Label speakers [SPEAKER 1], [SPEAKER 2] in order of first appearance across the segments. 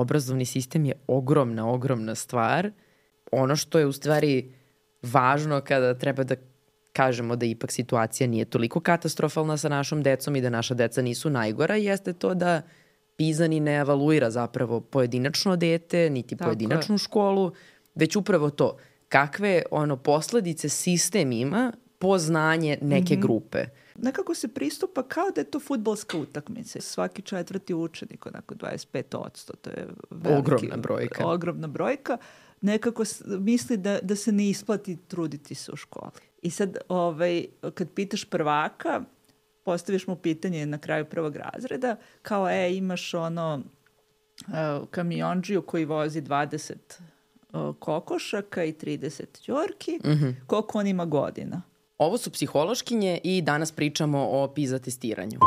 [SPEAKER 1] obrazovni sistem je ogromna, ogromna stvar. Ono što je u stvari važno kada treba da kažemo da ipak situacija nije toliko katastrofalna sa našom decom i da naša deca nisu najgora, jeste to da PISA ni ne evaluira zapravo pojedinačno dete, niti Tako pojedinačnu je. školu, već upravo to kakve ono posledice sistem ima po znanje neke mm -hmm. grupe.
[SPEAKER 2] Nekako se pristupa kao da je to futbolska utakmica. Svaki četvrti učenik, onako 25%, to je veliki,
[SPEAKER 1] ogromna brojka.
[SPEAKER 2] Ogromna brojka. Nekako misli da, da se ne isplati truditi se u školi. I sad, ovaj, kad pitaš prvaka, postaviš mu pitanje na kraju prvog razreda, kao, e, imaš ono uh, kamionđiju koji vozi 20 uh, kokošaka i 30 ćorki, mm -hmm. koliko on ima godina?
[SPEAKER 1] Ovo su psihološkinje i danas pričamo o PISA testiranju.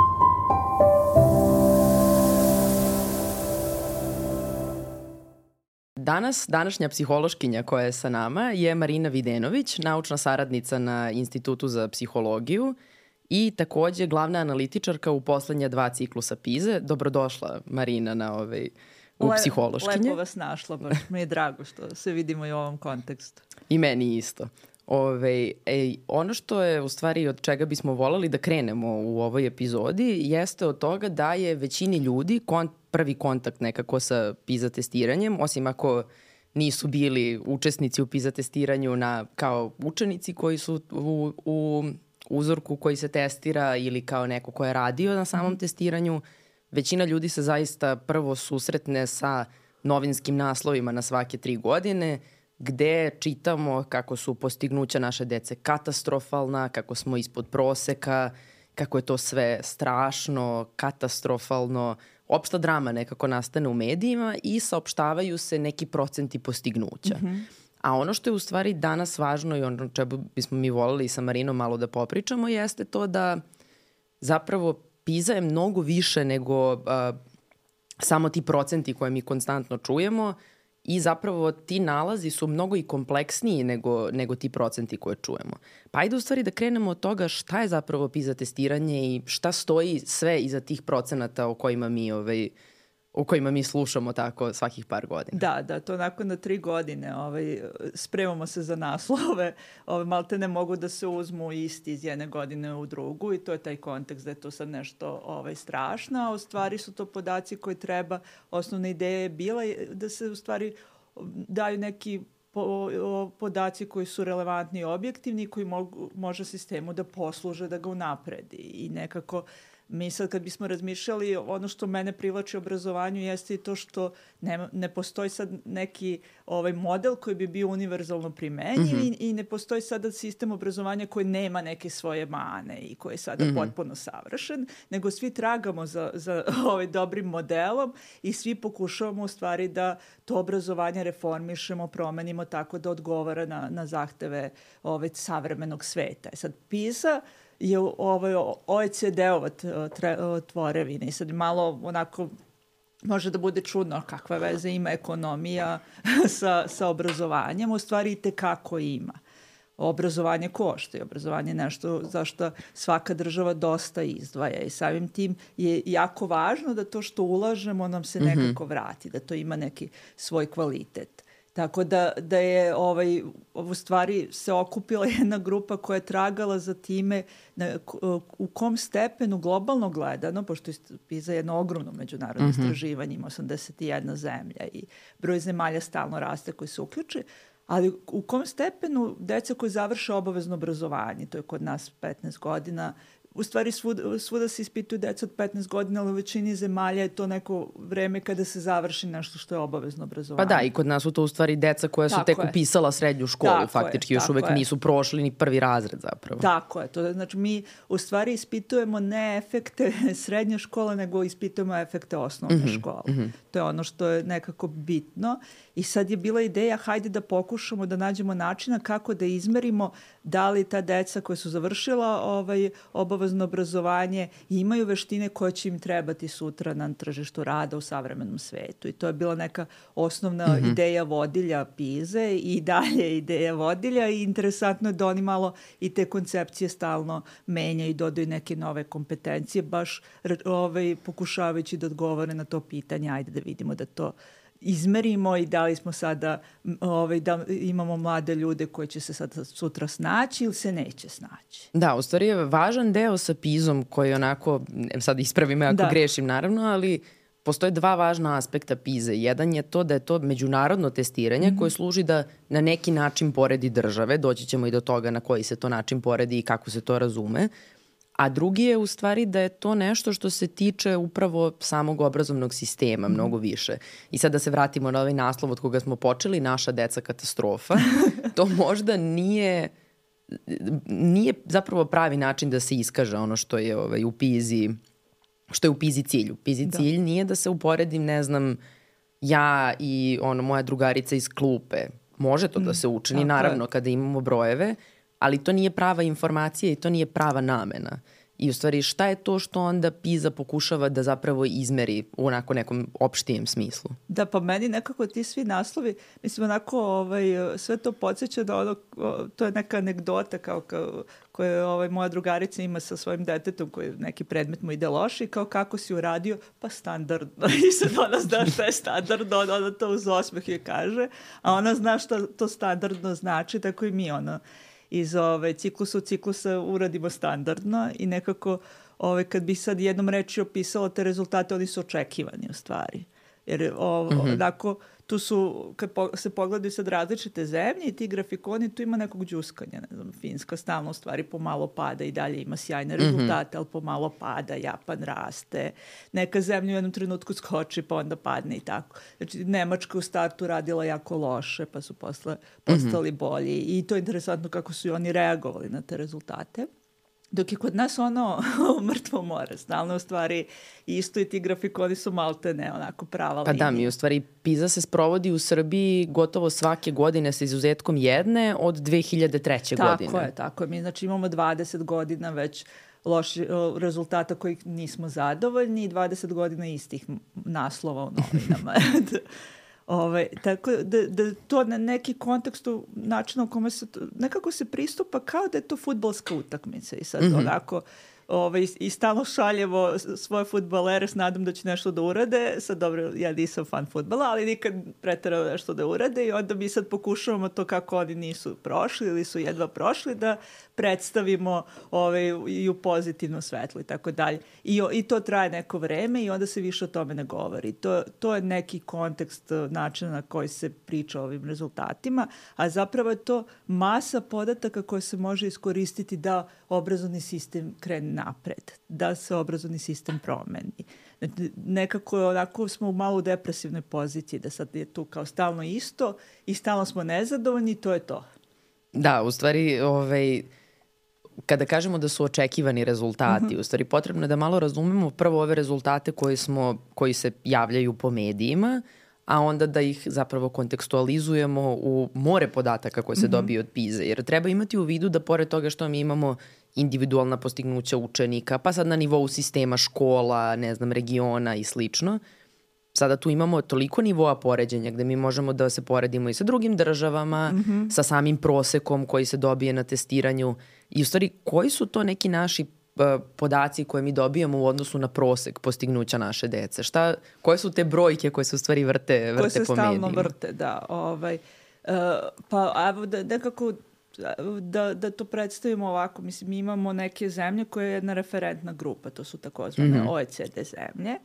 [SPEAKER 1] Danas, današnja psihološkinja koja je sa nama je Marina Videnović, naučna saradnica na Institutu za psihologiju i takođe glavna analitičarka u poslednja dva ciklusa PIZE. Dobrodošla Marina na ovaj, u Le, psihološkinje.
[SPEAKER 2] Lepo vas našla, baš mi je drago što se vidimo i u ovom kontekstu.
[SPEAKER 1] I meni isto. Ove, e, ono što je u stvari od čega bismo volali da krenemo u ovoj epizodi jeste od toga da je većini ljudi kon, prvi kontakt nekako sa PISA testiranjem, osim ako nisu bili učesnici u PISA testiranju na, kao učenici koji su u, u uzorku koji se testira ili kao neko ko je radio na samom mm. testiranju, većina ljudi se zaista prvo susretne sa novinskim naslovima na svake tri godine, gde čitamo kako su postignuća naše dece katastrofalna, kako smo ispod proseka, kako je to sve strašno, katastrofalno, opšta drama nekako nastane u medijima i saopštavaju se neki procenti postignuća. Mm -hmm. A ono što je u stvari danas važno i ono čemu bismo mi volili sa Marinom malo da popričamo jeste to da zapravo PISA je mnogo više nego uh, samo ti procenti koje mi konstantno čujemo. Uh, i zapravo ti nalazi su mnogo i kompleksniji nego, nego ti procenti koje čujemo. Pa ajde u stvari da krenemo od toga šta je zapravo PISA testiranje i šta stoji sve iza tih procenata o kojima mi ovaj, u kojima mi slušamo tako svakih par godina.
[SPEAKER 2] Da, da, to nakon na tri godine ovaj, spremamo se za naslove, ovaj, malte ne mogu da se uzmu isti iz jedne godine u drugu i to je taj kontekst da je to sad nešto ovaj, strašno, a u stvari su to podaci koji treba, osnovna ideja je bila da se u stvari daju neki po, podaci koji su relevantni i objektivni koji mogu, može sistemu da posluže da ga unapredi i nekako uh, mi sad kad bismo razmišljali, ono što mene privlači obrazovanju jeste i to što ne, ne postoji sad neki ovaj model koji bi bio univerzalno primenjiv mm -hmm. i, i ne postoji sada sistem obrazovanja koji nema neke svoje mane i koji je sada mm -hmm. potpuno savršen, nego svi tragamo za, za ovaj dobrim modelom i svi pokušavamo u stvari da to obrazovanje reformišemo, promenimo tako da odgovara na, na zahteve ovaj, savremenog sveta. E sad, PISA je ovaj OECD-ova tvorevina i sad malo onako može da bude čudno kakva veze ima ekonomija sa, sa obrazovanjem, u stvari i tekako ima. Obrazovanje košta i obrazovanje je nešto zašto svaka država dosta izdvaja i samim tim je jako važno da to što ulažemo nam se mhm. nekako vrati, da to ima neki svoj kvalitet. Tako da, da je ovaj, u stvari se okupila jedna grupa koja je tragala za time na, u kom stepenu globalno gledano, pošto je PISA jedno ogromno međunarodno mm -hmm. istraživanje, ima 81 zemlja i broj zemalja stalno raste koji se uključe, ali u kom stepenu deca koji završe obavezno obrazovanje, to je kod nas 15 godina, u stvari svuda, svuda se ispituju deca od 15 godina, ali u većini zemalja je to neko vreme kada se završi nešto što je obavezno obrazovanje.
[SPEAKER 1] Pa da, i kod nas su to u stvari deca koja su tako tek je. upisala srednju školu, tako faktički je, još uvek je. nisu prošli ni prvi razred zapravo.
[SPEAKER 2] Tako je, to znači mi u stvari ispitujemo ne efekte srednje škole, nego ispitujemo efekte osnovne mm -hmm, škole. Mm -hmm. To je ono što je nekako bitno i sad je bila ideja hajde da pokušamo da nađemo načina kako da izmerimo da li ta deca koja su završila ovaj, obavezno obrazovanje imaju veštine koje će im trebati sutra na tržištu rada u savremenom svetu. I to je bila neka osnovna mm -hmm. ideja vodilja PIZE i dalje ideja vodilja i interesantno je da oni malo i te koncepcije stalno menjaju i dodaju neke nove kompetencije, baš ovaj, pokušavajući da odgovore na to pitanje, ajde da vidimo da to izmerimo i da li smo sada, ovaj, da imamo mlade ljude koji će se sad sutra snaći ili se neće snaći.
[SPEAKER 1] Da, u stvari je važan deo sa PIZ-om koji onako, sad ispravi me ako da. grešim naravno, ali postoje dva važna aspekta PIZE. Jedan je to da je to međunarodno testiranje mm -hmm. koje služi da na neki način poredi države, doći ćemo i do toga na koji se to način poredi i kako se to razume, A drugi je u stvari da je to nešto što se tiče upravo samog obrazovnog sistema mm. mnogo više. I sad da se vratimo na ovaj naslov od koga smo počeli, naša deca katastrofa, to možda nije nije zapravo pravi način da se iskaže ono što je ovaj, u Pizi što je u Pizi cilj. U Pizi da. cilj nije da se uporedim, ne znam, ja i ono, moja drugarica iz klupe. Može to mm, da se učini, naravno, kada imamo brojeve, ali to nije prava informacija i to nije prava namena. I u stvari šta je to što onda PISA pokušava da zapravo izmeri u onako nekom opštijem smislu?
[SPEAKER 2] Da, pa meni nekako ti svi naslovi, mislim onako ovaj, sve to podsjeća da ono, to je neka anegdota kao, kao koje ovaj, moja drugarica ima sa svojim detetom koji neki predmet mu ide loši, kao kako si uradio, pa standardno. I sad ona zna šta je standardno, ona, ona to uz osmeh je kaže, a ona zna šta to standardno znači, tako i mi ono iz ove, ciklusa u ciklusa uradimo standardno i nekako ove, kad bi sad jednom reči opisala te rezultate, oni su očekivani u stvari. Jer ovo, mm -hmm. onako, tu su, kad po, se pogledaju sad različite zemlje i ti grafikoni, tu ima nekog džuskanja, ne znam, Finska stalno u stvari pomalo pada i dalje ima sjajne mhm. rezultate, mm -hmm. ali pomalo pada, Japan raste, neka zemlja u jednom trenutku skoči pa onda padne i tako. Znači, Nemačka u startu radila jako loše, pa su posle postali mm -hmm. bolji i to je interesantno kako su i oni reagovali na te rezultate. Dok je kod nas ono mrtvo more, stalno u stvari isto i ti grafikoni su malte ne onako prava
[SPEAKER 1] Pa
[SPEAKER 2] linija.
[SPEAKER 1] da, mi u stvari PISA se sprovodi u Srbiji gotovo svake godine sa izuzetkom jedne od 2003.
[SPEAKER 2] tako
[SPEAKER 1] godine.
[SPEAKER 2] Tako je, tako je. Mi znači imamo 20 godina već loši rezultata kojih nismo zadovoljni i 20 godina istih naslova u novinama. Ove, ovaj, tako da, da to na neki kontekstu načina u kome se, nekako se pristupa kao da je to futbolska utakmica i sad mm -hmm. onako ovaj, i stalno šaljemo svoje futbalere s nadom da će nešto da urade. Sad dobro, ja nisam fan futbala, ali nikad pretarao nešto da urade i onda mi sad pokušavamo to kako oni nisu prošli ili su jedva prošli da predstavimo ovaj, i u pozitivnom svetlu i tako dalje. I, I to traje neko vreme i onda se više o tome ne govori. To, to je neki kontekst eh, načina na koji se priča o ovim rezultatima, a zapravo je to masa podataka koje se može iskoristiti da obrazovni sistem krene napred, da se obrazovni sistem promeni. Znači, nekako onako smo u malo depresivnoj poziciji, da sad je tu kao stalno isto i stalno smo nezadovoljni to je to.
[SPEAKER 1] Da, u stvari, ovaj, kada kažemo da su očekivani rezultati, uh mhm. -huh. u stvari potrebno je da malo razumemo prvo ove rezultate koji, smo, koji se javljaju po medijima, a onda da ih zapravo kontekstualizujemo u more podataka koje se mhm. dobije od PISA. Jer treba imati u vidu da pored toga što mi imamo individualna postignuća učenika, pa sad na nivou sistema škola, ne znam, regiona i slično, sada tu imamo toliko nivoa poređenja gde mi možemo da se poredimo i sa drugim državama, mm -hmm. sa samim prosekom koji se dobije na testiranju i u stvari koji su to neki naši uh, podaci koje mi dobijamo u odnosu na prosek postignuća naše dece? Šta, koje su te brojke koje se u stvari vrte, vrte po medijima?
[SPEAKER 2] Koje se stalno vrte, da. Ovaj, uh, pa evo da nekako da, da to predstavimo ovako, mislim, mi imamo neke zemlje koje je jedna referentna grupa, to su takozvane mm -hmm. OECD zemlje,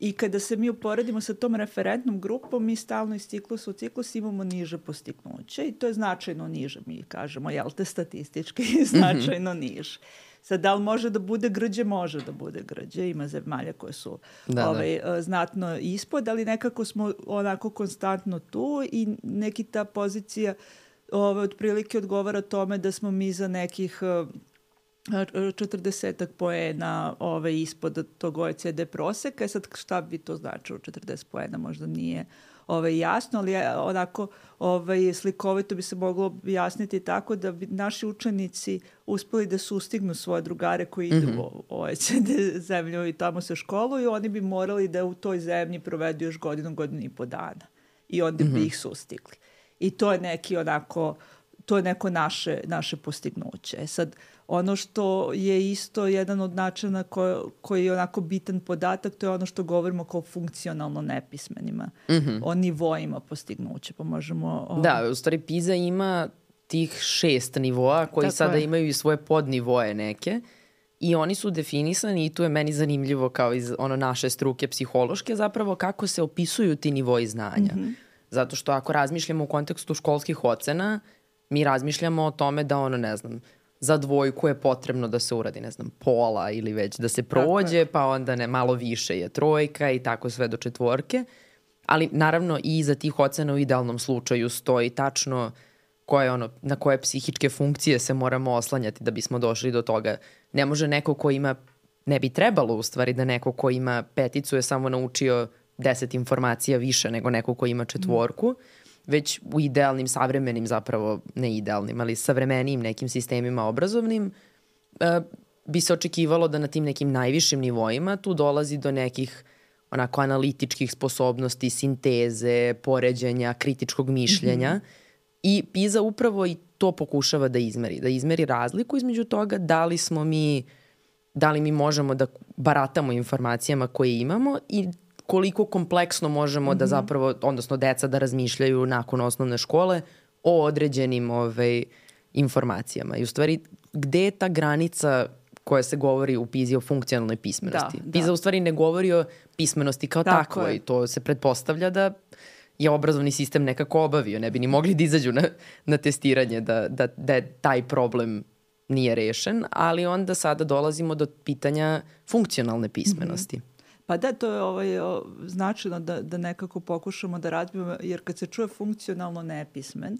[SPEAKER 2] I kada se mi uporedimo sa tom referentnom grupom, mi stalno iz ciklusa u ciklus imamo niže postignuće i to je značajno niže, mi kažemo, jel te statistički, značajno mm -hmm. niže. Sad, da li može da bude grđe? Može da bude grđe. Ima zemalja koje su da, da. ovaj, da. znatno ispod, ali nekako smo onako konstantno tu i neki ta pozicija uh, ovaj, otprilike odgovara tome da smo mi za nekih 40 poena ove, ispod tog OECD proseka. E sad šta bi to značilo 40 poena? Možda nije ovaj, jasno, ali onako ovaj, slikovito bi se moglo objasniti tako da bi naši učenici uspeli da sustignu svoje drugare koji idu mm -hmm. u OECD zemlju i tamo se školuju, oni bi morali da u toj zemlji provedu još godinu, godinu i po dana. I onda mm -hmm. bi mhm. ih sustigli. I to je neki onako, to je neko naše, naše postignuće. E sad, ono što je isto jedan od načina ko, koji je onako bitan podatak, to je ono što govorimo kao funkcionalno nepismenima. Mm -hmm. O nivoima postignuća, pa možemo...
[SPEAKER 1] O... Da, u stvari PISA ima tih šest nivoa koji Tako sada je. imaju i svoje podnivoje neke i oni su definisani i tu je meni zanimljivo kao iz ono naše struke psihološke zapravo kako se opisuju ti nivoji znanja. Mm -hmm. Zato što ako razmišljamo u kontekstu školskih ocena, mi razmišljamo o tome da ono, ne znam, za dvojku je potrebno da se uradi, ne znam, pola ili već da se prođe, pa onda ne, malo više je trojka i tako sve do četvorke. Ali naravno i iza tih ocena u idealnom slučaju stoji tačno koje ono, na koje psihičke funkcije se moramo oslanjati da bismo došli do toga. Ne može neko ko ima, ne bi trebalo u stvari da neko ko ima peticu je samo naučio deset informacija više nego neko ko ima četvorku. Mm već u idealnim, savremenim zapravo, ne idealnim, ali savremenijim nekim sistemima obrazovnim, e, bi se očekivalo da na tim nekim najvišim nivoima tu dolazi do nekih onako analitičkih sposobnosti, sinteze, poređenja, kritičkog mišljenja mm -hmm. i PISA upravo i to pokušava da izmeri, da izmeri razliku između toga da li smo mi da li mi možemo da baratamo informacijama koje imamo i koliko kompleksno možemo mm -hmm. da mhm. zapravo, odnosno deca da razmišljaju nakon osnovne škole o određenim ovaj, informacijama. I u stvari, gde je ta granica koja se govori u PISA o funkcionalnoj pismenosti? Da, PISA da. u stvari ne govori o pismenosti kao Tako takvoj. Je. To se pretpostavlja da je obrazovni sistem nekako obavio. Ne bi ni mogli da izađu na, na testiranje da, da, da je taj problem nije rešen, ali onda sada dolazimo do pitanja funkcionalne pismenosti. Mm -hmm.
[SPEAKER 2] Pa da, to je ovaj, značajno da, da nekako pokušamo da razbijemo, jer kad se čuje funkcionalno nepismen,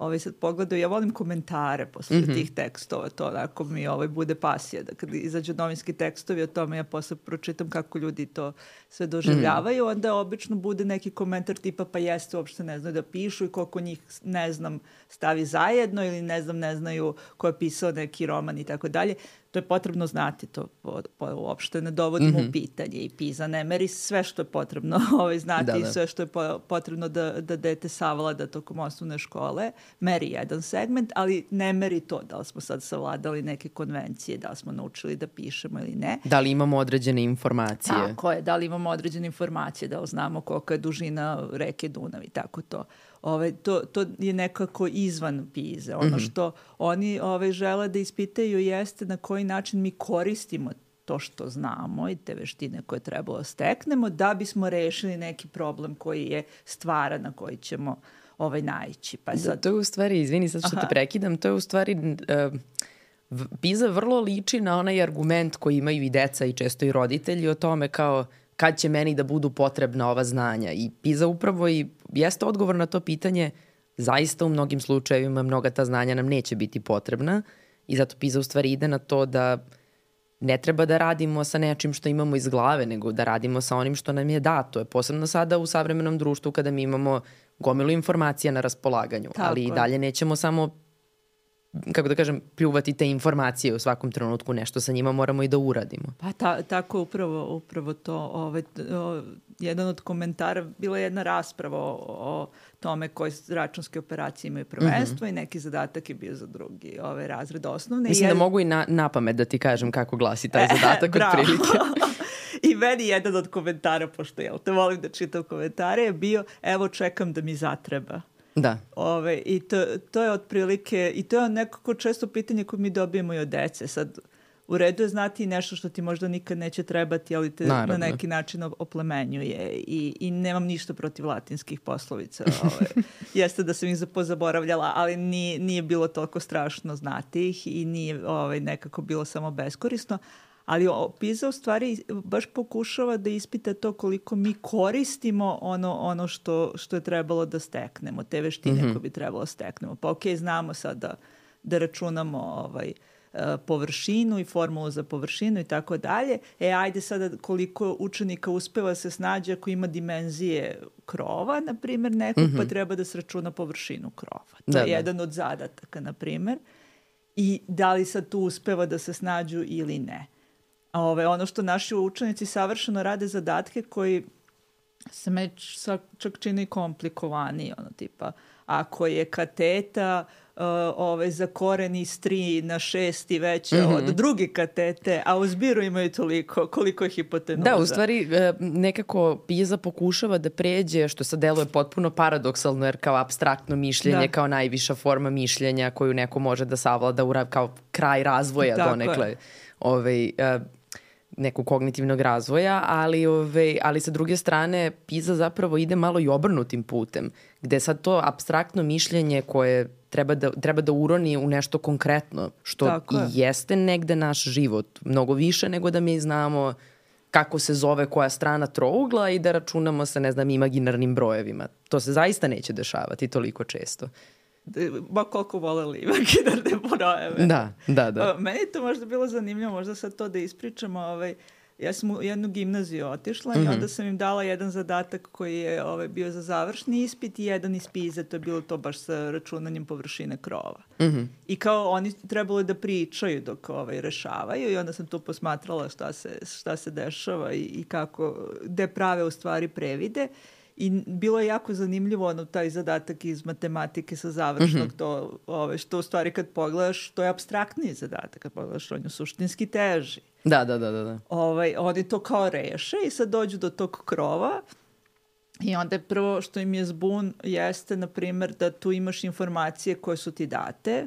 [SPEAKER 2] ovaj, sad pogledaju, ja volim komentare posle mm -hmm. tih tekstova, to onako mi ovaj, bude pasija, da kad izađu novinski tekstovi o tome, ja posle pročitam kako ljudi to sve doživljavaju, mm -hmm. onda obično bude neki komentar tipa pa jeste, uopšte ne znaju da pišu i koliko njih, ne znam, stavi zajedno ili ne znam, ne znaju ko je pisao neki roman i tako dalje to je potrebno znati, to po, po, uopšte ne dovodimo mm -hmm. u pitanje i PISA ne meri sve što je potrebno ovaj, znati da, da. i sve što je po, potrebno da, da dete savlada tokom osnovne škole, meri jedan segment, ali ne meri to da li smo sad savladali neke konvencije, da li smo naučili da pišemo ili ne.
[SPEAKER 1] Da li imamo određene informacije.
[SPEAKER 2] Tako je, da li imamo određene informacije, da li znamo kolika je dužina reke Dunav i tako to ovaj, to, to je nekako izvan PIZE. Ono mm -hmm. što oni ovaj, žele da ispitaju jeste na koji način mi koristimo to što znamo i te veštine koje trebalo da steknemo da bismo rešili neki problem koji je stvara na koji ćemo ovaj naići.
[SPEAKER 1] Pa sad... Da, to je u stvari, izvini sad što Aha. te prekidam, to je u stvari uh, PISA vrlo liči na onaj argument koji imaju i deca i često i roditelji o tome kao kad će meni da budu potrebna ova znanja. I PISA upravo i jeste odgovor na to pitanje, zaista u mnogim slučajevima mnoga ta znanja nam neće biti potrebna i zato PISA u stvari ide na to da ne treba da radimo sa nečim što imamo iz glave, nego da radimo sa onim što nam je dato. Je posebno sada u savremenom društvu kada mi imamo gomilu informacija na raspolaganju, Tako ali i dalje nećemo samo kako da kažem, pljuvati te informacije u svakom trenutku, nešto sa njima moramo i da uradimo.
[SPEAKER 2] Pa ta, tako upravo, upravo to. Ovaj, o, jedan od komentara, bila je jedna rasprava o, o tome koje računske operacije imaju prvenstvo mm -hmm. i neki zadatak je bio za drugi ovaj razred osnovne.
[SPEAKER 1] Mislim da mogu i na, na pamet da ti kažem kako glasi taj e, zadatak od prilike.
[SPEAKER 2] I meni jedan od komentara, pošto ja te volim da čitam komentare, je bio evo čekam da mi zatreba.
[SPEAKER 1] Da.
[SPEAKER 2] Ove, I to, to je otprilike, i to je nekako često pitanje koje mi dobijemo i od dece. Sad, u redu je znati nešto što ti možda nikad neće trebati, ali te Naravno. na neki način oplemenjuje i, i nemam ništa protiv latinskih poslovica. Ove, jeste da sam ih pozaboravljala, ali nije, nije bilo toliko strašno znati ih i nije ovaj, nekako bilo samo beskorisno. Ali PISA u stvari baš pokušava da ispita to koliko mi koristimo ono, ono što, što je trebalo da steknemo, te veštine mm -hmm. koje bi trebalo da steknemo. Pa okej, okay, znamo sad da, da računamo ovaj, e, površinu i formulu za površinu i tako dalje. E, ajde sada koliko učenika uspeva se snađe ako ima dimenzije krova, na primjer, nekog, mm -hmm. pa mhm. treba da se računa površinu krova. To da, je da. jedan od zadataka, na primjer. I da li sad tu uspeva da se snađu ili ne. Ove, ono što naši učenici savršeno rade zadatke koji se me čak čini komplikovaniji, ono tipa, ako je kateta uh, ove, za koren iz 3 na 6 i veće mm -hmm. od druge katete, a u zbiru imaju toliko, koliko je hipotenuza.
[SPEAKER 1] Da, u stvari e, nekako Piza pokušava da pređe, što sad deluje potpuno paradoksalno, jer kao abstraktno mišljenje, da. kao najviša forma mišljenja koju neko može da savlada u, kao kraj razvoja Tako donekle. Je. Ovaj, uh, nekog kognitivnog razvoja, ali, ove, ali sa druge strane PISA zapravo ide malo i obrnutim putem, gde sad to abstraktno mišljenje koje treba da, treba da uroni u nešto konkretno, što Tako je. i jeste negde naš život, mnogo više nego da mi znamo kako se zove koja strana trougla i da računamo sa, ne znam, imaginarnim brojevima. To se zaista neće dešavati toliko često
[SPEAKER 2] ba koliko voleli imaginarne brojeve.
[SPEAKER 1] Da, da, da.
[SPEAKER 2] meni je to možda bilo zanimljivo, možda sad to da ispričamo, ovaj, ja sam u jednu gimnaziju otišla mm -hmm. i mhm. onda sam im dala jedan zadatak koji je ovaj, bio za završni ispit i jedan iz PIZA, to je bilo to baš sa računanjem površine krova. Mm -hmm. I kao oni trebalo da pričaju dok ovaj, rešavaju i onda sam tu posmatrala šta se, šta se dešava i, i kako, gde prave u stvari previde. I bilo je jako zanimljivo ono, taj zadatak iz matematike sa završnog, mm -hmm. to, ove, što u stvari kad pogledaš, to je abstraktniji zadatak, kad pogledaš, on je suštinski teži.
[SPEAKER 1] Da, da, da, da. da.
[SPEAKER 2] Ovaj, oni to kao reše i sad dođu do tog krova i onda je prvo što im je zbun jeste, na primer, da tu imaš informacije koje su ti date,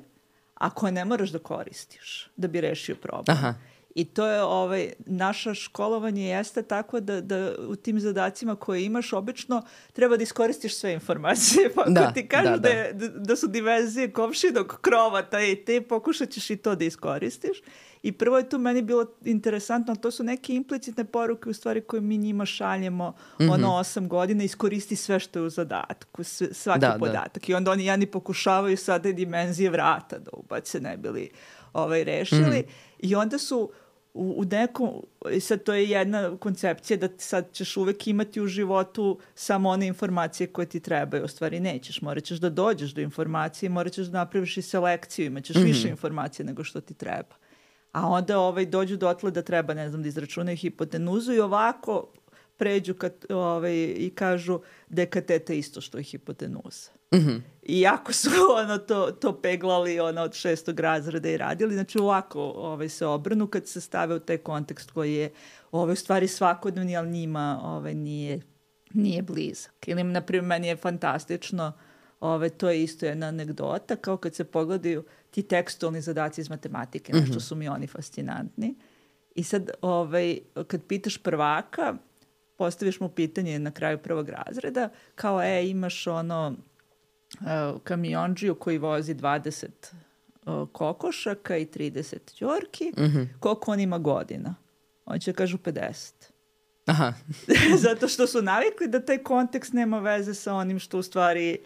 [SPEAKER 2] a koje ne moraš da koristiš da bi rešio problem. Aha. I to je ovaj, naša školovanje jeste tako da, da u tim zadacima koje imaš obično treba da iskoristiš sve informacije. Pa da, ako ti kažu da, da. Da, je, da, da su dimenzije komšinog krova taj i te, pokušat ćeš i to da iskoristiš. I prvo je tu meni bilo interesantno, to su neke implicitne poruke u stvari koje mi njima šaljemo mm -hmm. ono osam godina, iskoristi sve što je u zadatku, svaki da, da. podatak. Da. I onda oni jani pokušavaju sada i dimenzije vrata da ubace, ne bili ovaj, rešili. Mm. I onda su u, u nekom, sad to je jedna koncepcija da sad ćeš uvek imati u životu samo one informacije koje ti trebaju, u stvari nećeš, morat ćeš da dođeš do informacije, morat ćeš da napraviš i selekciju, imaćeš mm -hmm. više informacija nego što ti treba. A onda ovaj, dođu dotle da treba, ne znam, da izračunaju hipotenuzu i ovako pređu kad, ovaj, i kažu da je kateta isto što je hipotenuza. Mm -hmm. I jako su ono, to, to peglali ono, od šestog razreda i radili, znači ovako ovaj, se obrnu kad se stave u taj kontekst koji je ovaj, u stvari svakodnevni, ali njima ovaj, nije, nije blizak. Ili, na primjer, meni je fantastično, ovaj, to je isto jedna anegdota, kao kad se pogledaju ti tekstualni zadaci iz matematike, mm -hmm. nešto su mi oni fascinantni. I sad, ovaj, kad pitaš prvaka, postaviš mu pitanje na kraju prvog razreda, kao, e, imaš ono, kamionđiju koji vozi 20 uh, kokošaka i 30 ćorki, mm -hmm. koliko on ima godina? On će kažu 50. Aha. Zato što su navikli da taj kontekst nema veze sa onim što u stvari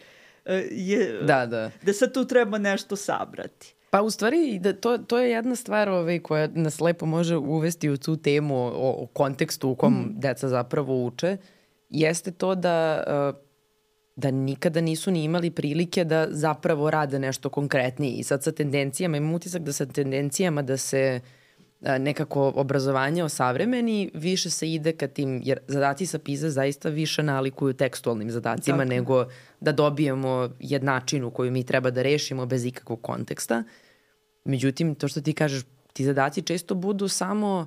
[SPEAKER 2] uh, je... Da, da. Da sad tu treba nešto sabrati.
[SPEAKER 1] Pa u stvari da to, to je jedna stvar ovaj, koja nas lepo može uvesti u tu temu o, o kontekstu u kom mm. deca zapravo uče, jeste to da uh, da nikada nisu ni imali prilike da zapravo rade nešto konkretnije. I sad sa tendencijama, imam utisak da sa tendencijama da se a, nekako obrazovanje osavremeni, više se ide ka tim, jer zadaci sa PISA zaista više nalikuju tekstualnim zadacima Tako. nego da dobijemo jednačinu koju mi treba da rešimo bez ikakvog konteksta. Međutim, to što ti kažeš, ti zadaci često budu samo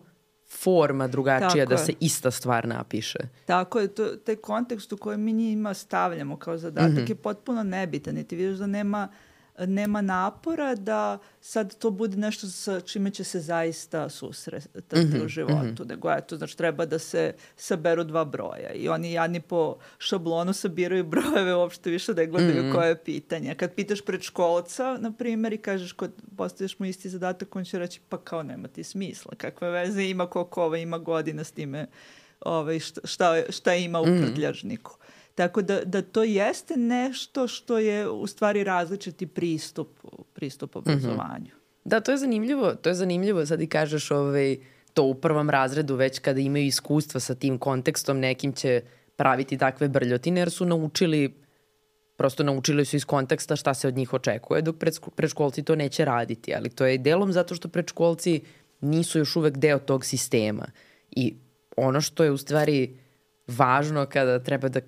[SPEAKER 1] forma drugačija Tako da je. se ista stvar napiše.
[SPEAKER 2] Tako je, to, taj kontekst u kojem mi njima stavljamo kao zadatak mm -hmm. je potpuno nebitan i ti vidiš da nema uh, nema napora da sad to bude nešto sa čime će se zaista susretati mm -hmm, u životu, mm -hmm. nego eto, znači treba da se saberu dva broja i oni jadni po šablonu sabiraju brojeve, uopšte više ne gledaju mm -hmm. koje je pitanje. Kad pitaš predškolca, na primjer, i kažeš, kod, postaviš mu isti zadatak, on će reći, pa kao nema ti smisla, kakve veze ima koliko ova ima godina s time ovaj, šta, šta, šta ima u mm -hmm. prtljažniku. Tako da, da to jeste nešto što je u stvari različiti pristup, pristup mhm. obrazovanju. Mm -hmm.
[SPEAKER 1] Da, to je zanimljivo, to je zanimljivo, sad i kažeš ovaj, to u prvom razredu već kada imaju iskustva sa tim kontekstom, nekim će praviti takve brljotine jer su naučili prosto naučili su iz konteksta šta se od njih očekuje, dok predškolci to neće raditi, ali to je delom zato što predškolci nisu još uvek deo tog sistema. I ono što je u stvari važno kada treba da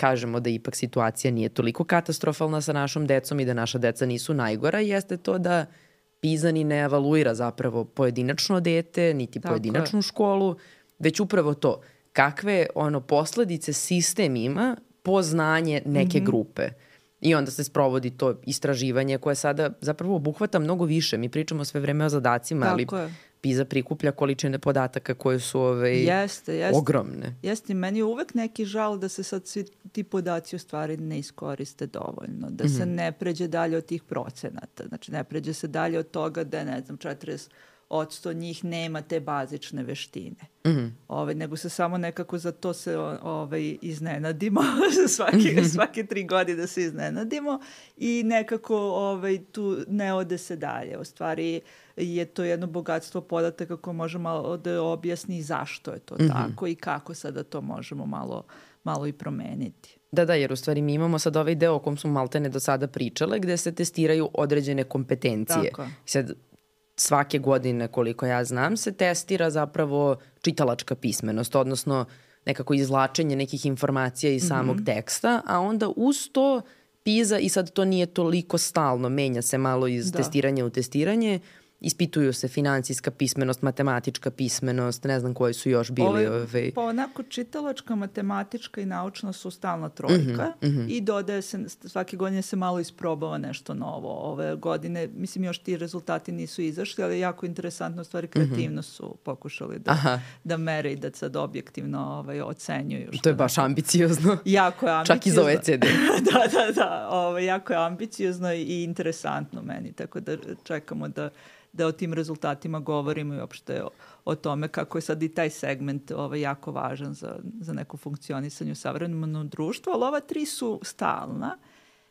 [SPEAKER 1] kažemo da ipak situacija nije toliko katastrofalna sa našom decom i da naša deca nisu najgora, jeste to da PISA ni ne evaluira zapravo pojedinačno dete, niti Tako pojedinačnu je. školu, već upravo to kakve ono posledice sistem ima po znanje neke mm -hmm. grupe. I onda se sprovodi to istraživanje koje sada zapravo obuhvata mnogo više. Mi pričamo sve vreme o zadacima, Tako ali je. PISA prikuplja količine podataka koje su ove, jeste, jeste, ogromne.
[SPEAKER 2] Jeste, meni je uvek neki žal da se sad svi ti podaci u stvari ne iskoriste dovoljno, da mm -hmm. se mhm. ne pređe dalje od tih procenata. Znači, ne pređe se dalje od toga da, ne znam, 40 odsto njih nema te bazične veštine. Mm -hmm. Ove, ovaj, nego se samo nekako za to se ovaj, iznenadimo, svake, mm -hmm. svake tri godine se iznenadimo i nekako ovaj, tu ne ode se dalje. U stvari je to jedno bogatstvo podataka koje može malo da objasni zašto je to mm -hmm. tako i kako sada to možemo malo, malo i promeniti.
[SPEAKER 1] Da, da, jer u stvari mi imamo sad ovaj deo o kom smo maltene do sada pričale, gde se testiraju određene kompetencije. Tako. Sad, svake godine, koliko ja znam, se testira zapravo čitalačka pismenost, odnosno nekako izvlačenje nekih informacija iz mm -hmm. samog teksta, a onda uz to PISA, i sad to nije toliko stalno, menja se malo iz da. testiranja u testiranje, ispituju se financijska pismenost, matematička pismenost, ne znam koji su još bili. Ove,
[SPEAKER 2] ove... Pa onako čitalačka, matematička i naučna su stalna trojka uh -huh, uh -huh. i dodaje se, svake godine se malo isprobava nešto novo. Ove godine, mislim još ti rezultati nisu izašli, ali jako interesantno stvari mhm. kreativno su pokušali da, Aha. da mere i da sad objektivno ovaj, ocenjuju.
[SPEAKER 1] Što to je baš ambiciozno.
[SPEAKER 2] Jako je ambiciozno.
[SPEAKER 1] Čak i za OECD.
[SPEAKER 2] da, da, da. Ovaj, jako je ambiciozno i interesantno meni, tako da čekamo da da o tim rezultatima govorimo i uopšte o, o tome kako je sad i taj segment ovaj, jako važan za, za neko funkcionisanje u savremenom društvu, ali ova tri su stalna.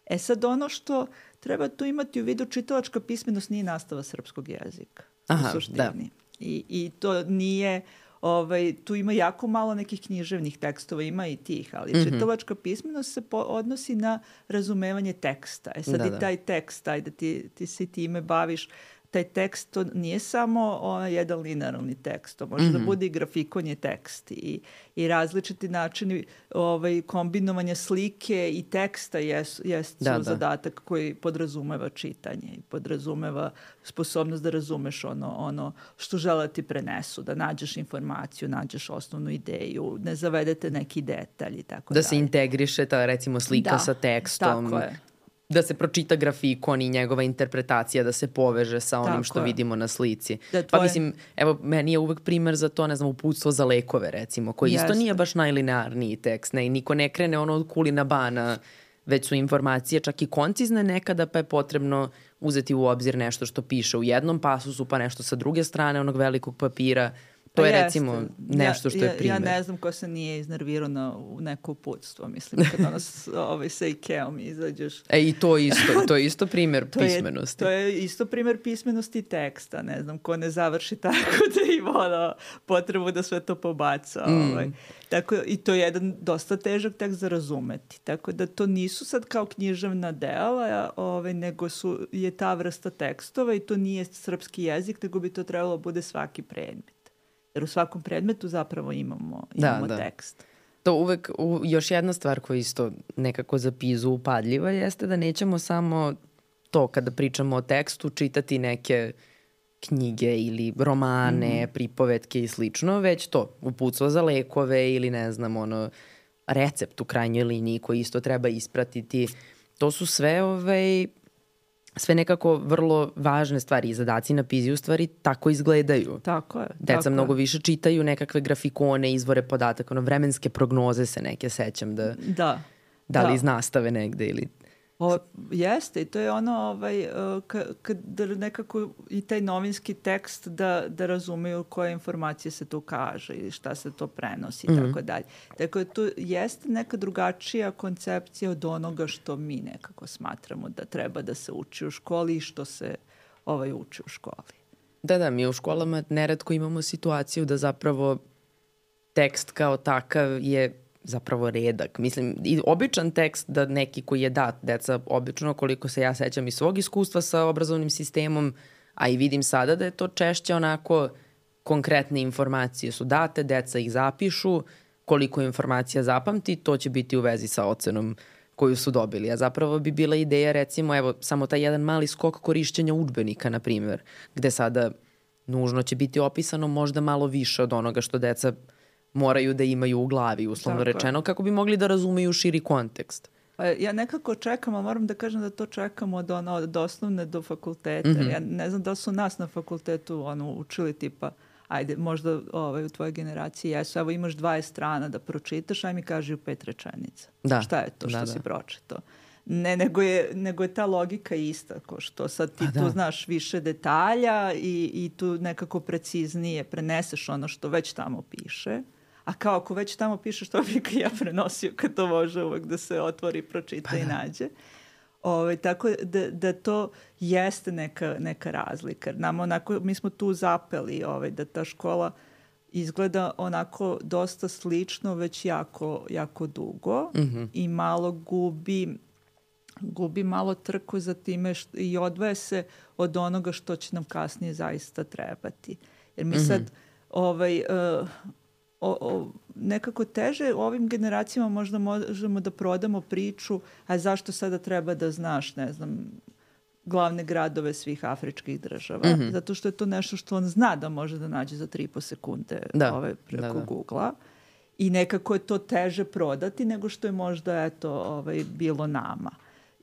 [SPEAKER 2] E sad ono što treba tu imati u vidu čitalačka pismenost nije nastava srpskog jezika. Aha, u suštini. Da. I, I to nije ovaj, tu ima jako malo nekih književnih tekstova, ima i tih, ali mm -hmm. čitalačka pismenost se po, odnosi na razumevanje teksta. E sad da, i da. taj tekst, ajde ti, ti se time baviš, taj tekst to nije samo onaj jedan linearni tekst, to može mm -hmm. da mhm. bude i grafikon je tekst i, i različiti načini ovaj, kombinovanja slike i teksta jesu, jesu da, da. zadatak koji podrazumeva čitanje i podrazumeva sposobnost da razumeš ono, ono što žele da ti prenesu, da nađeš informaciju, nađeš osnovnu ideju, ne zavedete neki detalj i tako
[SPEAKER 1] da. Da se integriše ta recimo slika da, sa tekstom. Da se pročita grafikon i njegova interpretacija da se poveže sa onim Tako što je. vidimo na slici. Da, tvoje... Pa mislim, evo, meni je uvek primer za to, ne znam, uputstvo za lekove, recimo, koji Jeste. isto nije baš najlinearniji tekst, ne, niko ne krene ono od kulina bana, već su informacije čak i koncizne nekada, pa je potrebno uzeti u obzir nešto što piše u jednom pasusu, pa nešto sa druge strane onog velikog papira. To pa je jeste. recimo nešto što
[SPEAKER 2] ja,
[SPEAKER 1] je primjer.
[SPEAKER 2] Ja ne znam ko se nije iznervirao na neko uputstvo, mislim, kad nas ovaj, sa Ikeom izađeš.
[SPEAKER 1] E i to isto, to je isto primjer to pismenosti.
[SPEAKER 2] Je, to je isto primjer pismenosti teksta, ne znam, ko ne završi tako da ima ono, potrebu da sve to pobaca. Mm. Ovaj. Tako, I to je jedan dosta težak tekst za razumeti. Tako da to nisu sad kao književna dela, ovaj, nego su, je ta vrsta tekstova i to nije srpski jezik, nego bi to trebalo da bude svaki predmet. Jer u svakom predmetu zapravo imamo, da, imamo da, da. tekst.
[SPEAKER 1] To uvek, u, još jedna stvar koja isto nekako za pizu upadljiva jeste da nećemo samo to kada pričamo o tekstu čitati neke knjige ili romane, mm. pripovetke i slično, već to, uputstvo za lekove ili ne znam, ono, recept u krajnjoj liniji koji isto treba ispratiti. To su sve ovaj, sve nekako vrlo važne stvari i zadaci na PIZI u stvari tako izgledaju.
[SPEAKER 2] Tako je.
[SPEAKER 1] Deca
[SPEAKER 2] tako
[SPEAKER 1] mnogo je. više čitaju nekakve grafikone, izvore podataka, ono vremenske prognoze se neke sećam da,
[SPEAKER 2] da,
[SPEAKER 1] da li da. iz nastave negde ili
[SPEAKER 2] O, jeste i to je ono ovaj, e, kad da nekako i taj novinski tekst da, da razumeju koje informacije se tu kaže i šta se to prenosi i mm -hmm. tako dalje. Tako da to jeste neka drugačija koncepcija od onoga što mi nekako smatramo da treba da se uči u školi i što se ovaj uči u školi.
[SPEAKER 1] Da, da, mi u školama neretko imamo situaciju da zapravo tekst kao takav je zapravo redak. Mislim, i običan tekst da neki koji je dat deca obično, koliko se ja sećam iz svog iskustva sa obrazovnim sistemom, a i vidim sada da je to češće onako konkretne informacije su date, deca ih zapišu, koliko informacija zapamti, to će biti u vezi sa ocenom koju su dobili. A zapravo bi bila ideja recimo, evo, samo taj jedan mali skok korišćenja udbenika, na primjer, gde sada nužno će biti opisano možda malo više od onoga što deca moraju da imaju u glavi, uslovno Tako rečeno, kako bi mogli da razumeju širi kontekst.
[SPEAKER 2] Pa ja nekako čekam, ali moram da kažem da to čekamo od, ono, od osnovne do fakulteta. Mm -hmm. Ja ne znam da su nas na fakultetu ono, učili tipa ajde, možda ovaj, u tvojoj generaciji jesu, evo imaš 20 strana da pročitaš, aj mi kaži u pet rečenica. Da. Šta je to da, što da, si pročitao? Ne, nego je, nego je ta logika ista, ko što sad ti pa, tu da. znaš više detalja i, i tu nekako preciznije preneseš ono što već tamo piše. A kao ako već tamo piše što bi ja prenosio kad to može uvek da se otvori, pročita pa, i da. nađe. Ove, ovaj, tako da, da to jeste neka, neka razlika. Nam onako, mi smo tu zapeli ovaj, da ta škola izgleda onako dosta slično već jako, jako dugo mm -hmm. i malo gubi gubi malo trku za time što, i odvaje se od onoga što će nam kasnije zaista trebati. Jer mi mm -hmm. sad ovaj, uh, o, o, nekako teže ovim generacijama možda možemo da prodamo priču, a zašto sada treba da znaš, ne znam, glavne gradove svih afričkih država, mm -hmm. zato što je to nešto što on zna da može da nađe za 3,5 sekunde da. ove, preko da, da. Google-a i nekako je to teže prodati nego što je možda eto, ovaj, bilo nama.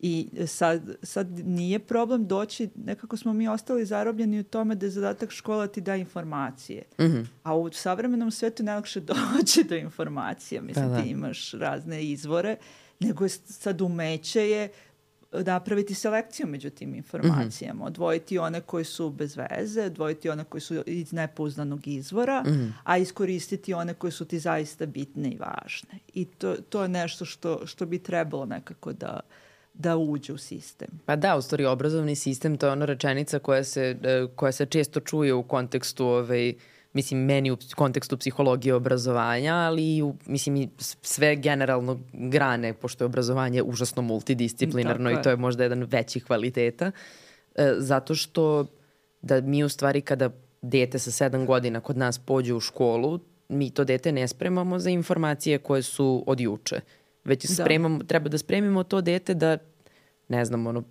[SPEAKER 2] I sad, sad nije problem doći, nekako smo mi ostali zarobljeni u tome da je zadatak škola ti da informacije. Mm -hmm. A u savremenom svetu najlakše doći do informacija. Mislim, da, da. ti imaš razne izvore, nego je sad umeće je napraviti selekciju među tim informacijama, mm -hmm. odvojiti one koje su bez veze, odvojiti one koje su iz nepouznanog izvora, mm -hmm. a iskoristiti one koje su ti zaista bitne i važne. I to, to je nešto što, što bi trebalo nekako da, da uđe u sistem.
[SPEAKER 1] Pa da, u stvari obrazovni sistem to je ona rečenica koja se, e, koja se često čuje u kontekstu ovaj, mislim, meni u kontekstu psihologije obrazovanja, ali i u, mislim, i sve generalno grane, pošto je obrazovanje užasno multidisciplinarno i to je možda jedan veći kvaliteta, e, zato što da mi u stvari kada dete sa sedam godina kod nas pođe u školu, mi to dete ne spremamo za informacije koje su od juče već da. spremamo, treba da spremimo to dete da, ne znam, ono,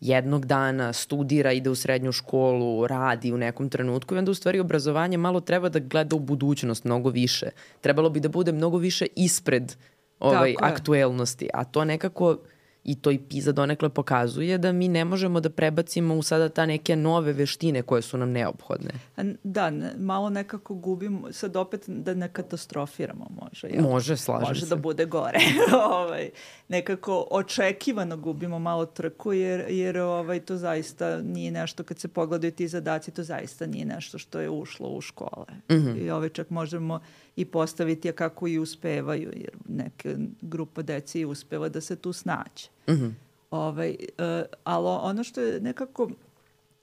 [SPEAKER 1] jednog dana studira, ide u srednju školu, radi u nekom trenutku i onda u stvari obrazovanje malo treba da gleda u budućnost mnogo više. Trebalo bi da bude mnogo više ispred ovaj, aktuelnosti, a to nekako i to i PISA donekle pokazuje da mi ne možemo da prebacimo u sada ta neke nove veštine koje su nam neophodne.
[SPEAKER 2] Da, ne, malo nekako gubimo, sad opet da ne katastrofiramo može.
[SPEAKER 1] Jel? Može, slažem
[SPEAKER 2] može
[SPEAKER 1] se.
[SPEAKER 2] Može da bude gore. ovaj, nekako očekivano gubimo malo trku jer, jer ovaj, to zaista nije nešto, kad se pogledaju ti zadaci, to zaista nije nešto što je ušlo u škole. Mm -hmm. I ovaj, čak možemo i postaviti, kako i uspevaju, jer neka grupa deci uspeva da se tu snaće. Mm -hmm. ovaj, uh, ali ono što je nekako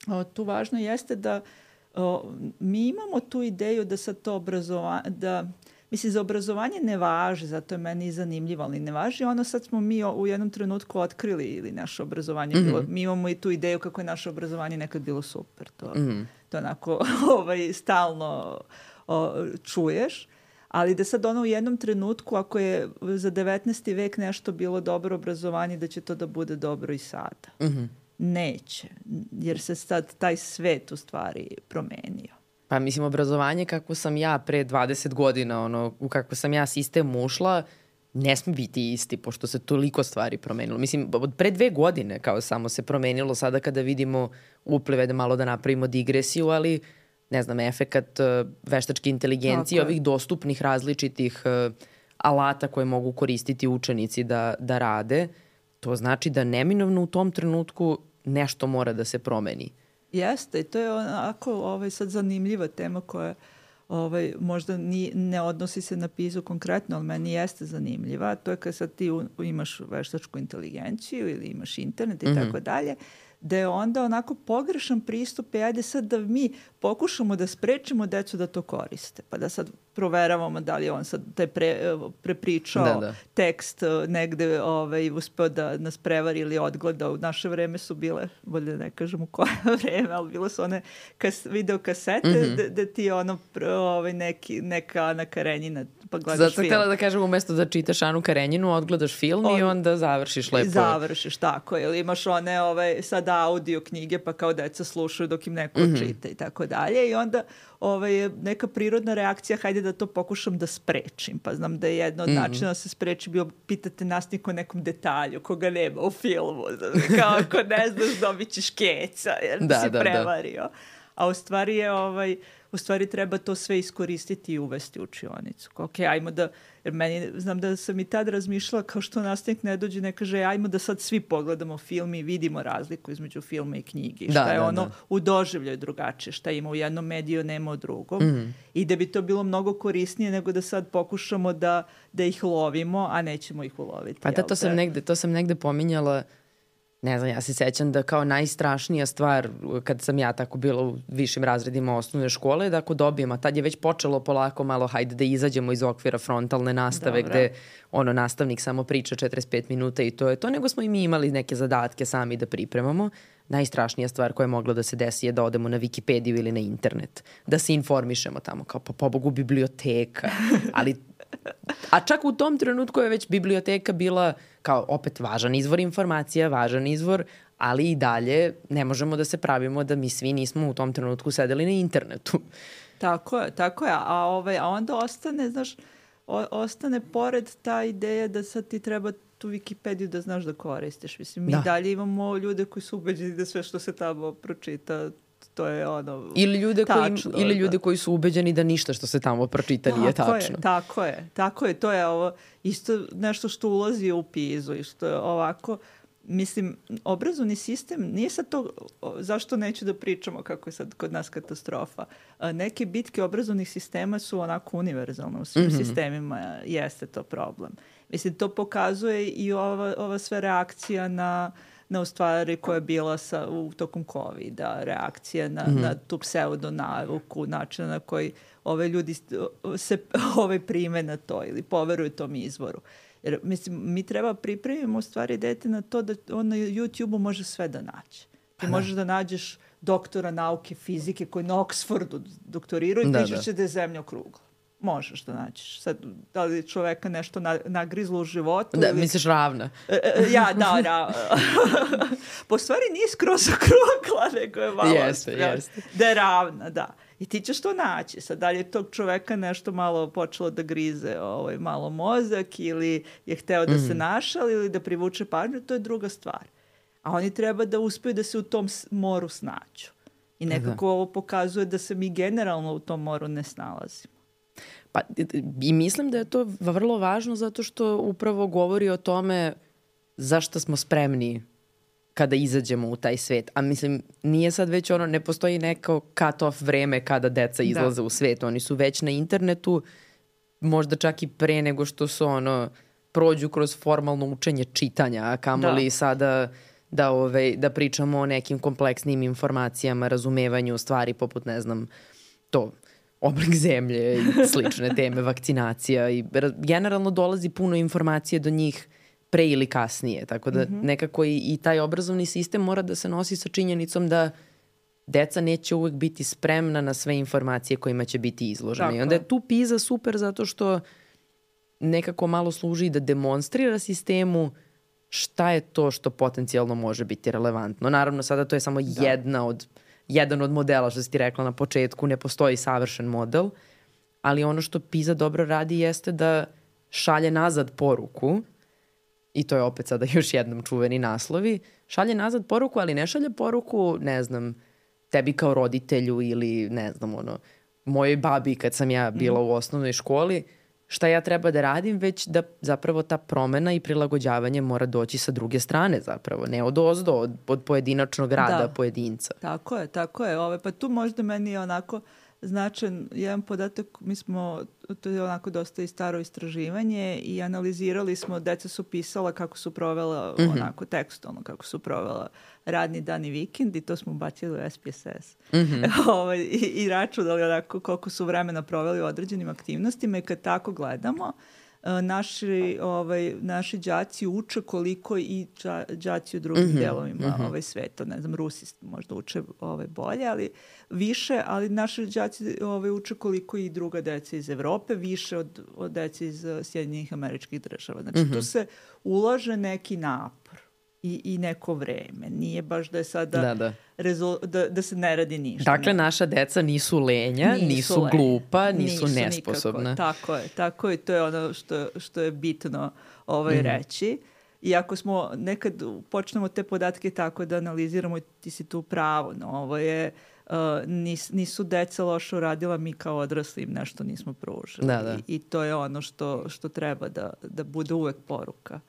[SPEAKER 2] o, tu važno jeste da o, mi imamo tu ideju da sad to obrazovanje, da Mislim, za obrazovanje ne važi, zato je meni zanimljivo, ali ne važi. Ono sad smo mi u jednom trenutku otkrili ili naše obrazovanje mm -hmm. bilo, mi imamo i tu ideju kako je naše obrazovanje nekad bilo super. To, mm -hmm. to onako ovaj, stalno o, čuješ ali da sad ono u jednom trenutku ako je za 19. vek nešto bilo dobro obrazovanje da će to da bude dobro i sada. Mm -hmm. Neće, jer se sad taj svet u stvari promenio.
[SPEAKER 1] Pa mislim, obrazovanje kako sam ja pre 20 godina, ono, u kako sam ja sistem ušla, ne sme biti isti, pošto se toliko stvari promenilo. Mislim, od pre dve godine kao samo se promenilo sada kada vidimo uplive da malo da napravimo digresiju, ali uh, ne znam, efekat uh, veštačke inteligencije, ovih dostupnih različitih uh, alata koje mogu koristiti učenici da, da rade, to znači da neminovno u tom trenutku nešto mora da se promeni.
[SPEAKER 2] Jeste, i to je onako ovaj, sad zanimljiva tema koja ovaj, možda ni, ne odnosi se na PISU konkretno, ali meni jeste zanimljiva. To je kad sad ti u, imaš veštačku inteligenciju ili imaš internet i mm -hmm. tako dalje, da je onda onako pogrešan pristup i ajde sad da mi pokušamo da sprečimo decu da to koriste. Pa da sad proveravamo da li on sad taj pre, prepričao da, da. tekst e, negde ovaj, uspeo da nas prevari ili odgleda. U naše vreme su bile, bolje da ne kažem u koje vreme, ali bile su one kas, video kasete mm -hmm. da, da ti ono ovaj, neki, neka Ana Karenjina pa gledaš
[SPEAKER 1] Zato film. Zato htjela da kažem umesto da čitaš Anu Karenjinu, odgledaš film On, i onda završiš lepo.
[SPEAKER 2] Završiš, tako je. Ili imaš one ovaj, sad audio knjige pa kao deca slušaju dok im neko mm -hmm. čita i tako dalje i onda ovaj, neka prirodna reakcija, hajde da to pokušam da sprečim. Pa znam da je jedno od mm -hmm. načina da se spreči bio pitate nastavnik o nekom detalju koga nema u filmu. Kao ako ne znaš dobit ćeš keca jer da, si da, da. prevario. Da. A u stvari je ovaj, u stvari treba to sve iskoristiti i uvesti u učionicu. Ok, ajmo da, jer meni, znam da sam i tad razmišljala kao što nastavnik ne dođe ne kaže ajmo da sad svi pogledamo film i vidimo razliku između filma i knjige. Da, šta je da, ono da. u doživljaju drugačije, šta ima u jednom mediju, nema u drugom. Mm. I da bi to bilo mnogo korisnije nego da sad pokušamo da, da ih lovimo, a nećemo ih uloviti.
[SPEAKER 1] Pa da, to sam negde, to sam negde pominjala ne znam, ja se sećam da kao najstrašnija stvar kad sam ja tako bila u višim razredima osnovne škole, da ako dobijem, a tad je već počelo polako malo, hajde da izađemo iz okvira frontalne nastave Dobre. gde ono, nastavnik samo priča 45 minuta i to je to, nego smo i mi imali neke zadatke sami da pripremamo. Najstrašnija stvar koja je mogla da se desi je da odemo na Wikipediju ili na internet, da se informišemo tamo, kao pa pobogu biblioteka, ali A čak u tom trenutku je već biblioteka bila kao opet važan izvor informacija, važan izvor, ali i dalje ne možemo da se pravimo da mi svi nismo u tom trenutku sedeli na internetu.
[SPEAKER 2] Tako je, tako je. A, ovaj, a onda ostane, znaš, o, ostane pored ta ideja da sad ti treba tu Wikipediju da znaš da koristiš. Mislim, mi da. dalje imamo ljude koji su ubeđeni da sve što se tamo pročita to je ono
[SPEAKER 1] ili ljude tačno, koji ili da. ljude koji su ubeđeni da ništa što se tamo pročita tako nije tačno.
[SPEAKER 2] Je, tako je, tako je, to je ovo isto nešto što ulazi u pizu i što je ovako mislim, obrazovni sistem nije sad to, zašto neću da pričamo kako je sad kod nas katastrofa. Neke bitke obrazovnih sistema su onako univerzalne u svim mm -hmm. sistemima, jeste to problem. Mislim, to pokazuje i ova, ova sve reakcija na uh, na u stvari koja je bila sa, u tokom COVID-a, reakcija na, mm -hmm. na tu pseudo navuku, način na koji ove ljudi se ove prime na to ili poveruju tom izvoru. Jer, mislim, mi treba pripremimo u stvari dete na to da on na YouTube-u može sve da naće. Ti da. možeš da nađeš doktora nauke fizike koji na Oxfordu doktoriraju i da, da. da je zemlja okrugla možeš da nađeš. Sad, da li čoveka nešto na, nagrizlo u životu?
[SPEAKER 1] Da,
[SPEAKER 2] ili...
[SPEAKER 1] misliš ravna.
[SPEAKER 2] E, e, ja, da, ravna. po stvari nije skroz okrugla, nego je malo...
[SPEAKER 1] Jeste, jeste.
[SPEAKER 2] Da je ravna, da. I ti ćeš to naći. Sad, da li je tog čoveka nešto malo počelo da grize ovaj, malo mozak ili je hteo da mm. se našali ili da privuče pažnju, to je druga stvar. A oni treba da uspeju da se u tom moru snađu. I da. nekako da. ovo pokazuje da se mi generalno u tom moru ne snalazimo.
[SPEAKER 1] Pa, I mislim da je to vrlo važno zato što upravo govori o tome zašto smo spremni kada izađemo u taj svet. A mislim, nije sad već ono, ne postoji neko cut-off vreme kada deca da. izlaze da. u svet. Oni su već na internetu, možda čak i pre nego što su ono, prođu kroz formalno učenje čitanja, a kamoli da. sada da, ovaj, da pričamo o nekim kompleksnim informacijama, razumevanju stvari poput, ne znam, to, oblik zemlje i slične teme, vakcinacija i generalno dolazi puno informacije do njih pre ili kasnije, tako da mm -hmm. nekako i, i taj obrazovni sistem mora da se nosi sa činjenicom da deca neće uvek biti spremna na sve informacije kojima će biti izložene. Tako. I onda je tu PISA super zato što nekako malo služi da demonstrira sistemu šta je to što potencijalno može biti relevantno. Naravno, sada to je samo da. jedna od jedan od modela, što si ti rekla na početku, ne postoji savršen model, ali ono što PISA dobro radi jeste da šalje nazad poruku, i to je opet sada još jednom čuveni naslovi, šalje nazad poruku, ali ne šalje poruku, ne znam, tebi kao roditelju ili, ne znam, ono, mojoj babi kad sam ja bila mm. u osnovnoj školi, šta ja treba da radim, već da zapravo ta promena i prilagođavanje mora doći sa druge strane zapravo, ne od ozdo, od, od pojedinačnog rada da. pojedinca.
[SPEAKER 2] Tako je, tako je. Ove, pa tu možda meni onako značan jedan podatak, mi smo, to je onako dosta i staro istraživanje i analizirali smo, deca su pisala kako su provela mm -hmm. onako tekstualno, kako su provela radni dan i vikend i to smo bacili u SPSS. Mm -hmm. ovaj, I, i računali onako koliko su vremena proveli u određenim aktivnostima i kad tako gledamo, uh, naši, ovaj, naši đaci uče koliko i đa, đaci u drugim mm -hmm, delovima mm -hmm. ovaj, sveta. Ne znam, Rusi možda uče ovaj, bolje, ali više, ali naši đaci ovaj, uče koliko i druga deca iz Evrope, više od, od deca iz Sjedinjenih američkih država. Znači, mm -hmm. tu se ulaže neki napor i, i neko vreme. Nije baš da je sada da, da. Rezol, da, da se ne radi ništa.
[SPEAKER 1] Dakle, ne. naša deca nisu lenja, nisu, nisu lenja. glupa, nisu, nisu nesposobna.
[SPEAKER 2] Nikako. Tako je, tako je. To je ono što, što je bitno ovaj, mm. reći. I ako smo nekad počnemo te podatke tako da analiziramo, ti si tu pravo, no ovo je, uh, nis, nisu deca loše uradila, mi kao odrasli im nešto nismo pružili. Da, da. I, I to je ono što, što treba da, da bude uvek poruka.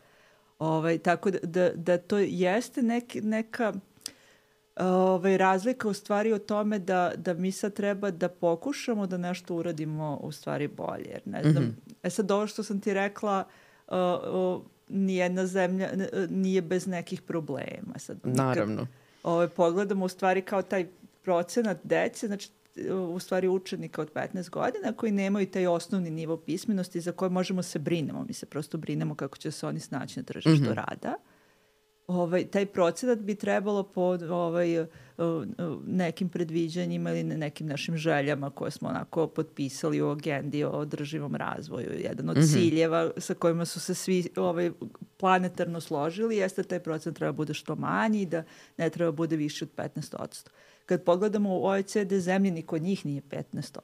[SPEAKER 2] Ovaj, tako da, da, da to jeste nek, neka ovaj, razlika u stvari o tome da, da mi sad treba da pokušamo da nešto uradimo u stvari bolje. Jer ne znam, mm -hmm. e sad ovo što sam ti rekla, uh, uh, nijedna zemlja nije bez nekih problema. Sad,
[SPEAKER 1] Naravno. Kad,
[SPEAKER 2] ovaj, pogledamo u stvari kao taj procenat dece, znači u stvari učenika od 15 godina koji nemaju taj osnovni nivo pismenosti za koje možemo se brinemo. Mi se prosto brinemo kako će se oni snaći na tržištu mm -hmm. rada. Ovaj, taj procenat bi trebalo po ovaj, nekim predviđanjima ili nekim našim željama koje smo onako potpisali u agendi o održivom razvoju. Jedan od mm -hmm. ciljeva sa kojima su se svi ovaj, planetarno složili jeste da taj procenat treba bude što manji i da ne treba bude više od 15% kad pogledamo u OECD zemlje, ni kod njih nije 15%.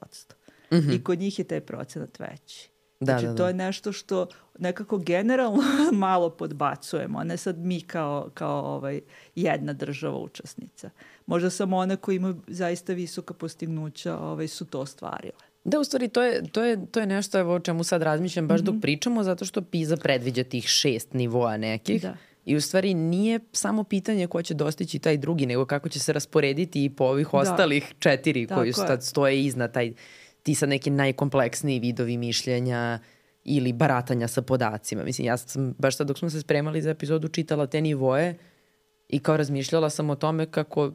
[SPEAKER 2] Mm -hmm. I kod njih je taj procenat veći. Da, znači, da, da. to je nešto što nekako generalno malo podbacujemo, a ne sad mi kao, kao ovaj, jedna država učesnica. Možda samo one koji imaju zaista visoka postignuća ovaj, su to ostvarile.
[SPEAKER 1] Da, u stvari, to je, to je, to je nešto evo, o čemu sad razmišljam baš mm -hmm. dok mhm. pričamo, zato što PISA predviđa tih šest nivoa nekih. Da. I u stvari nije samo pitanje ko će dostići taj drugi, nego kako će se rasporediti i po ovih da. ostalih četiri Tako koji sad stoje iznad taj, ti sad neki najkompleksniji vidovi mišljenja ili baratanja sa podacima. Mislim, ja sam baš sad dok smo se spremali za epizodu čitala te nivoje i kao razmišljala sam o tome kako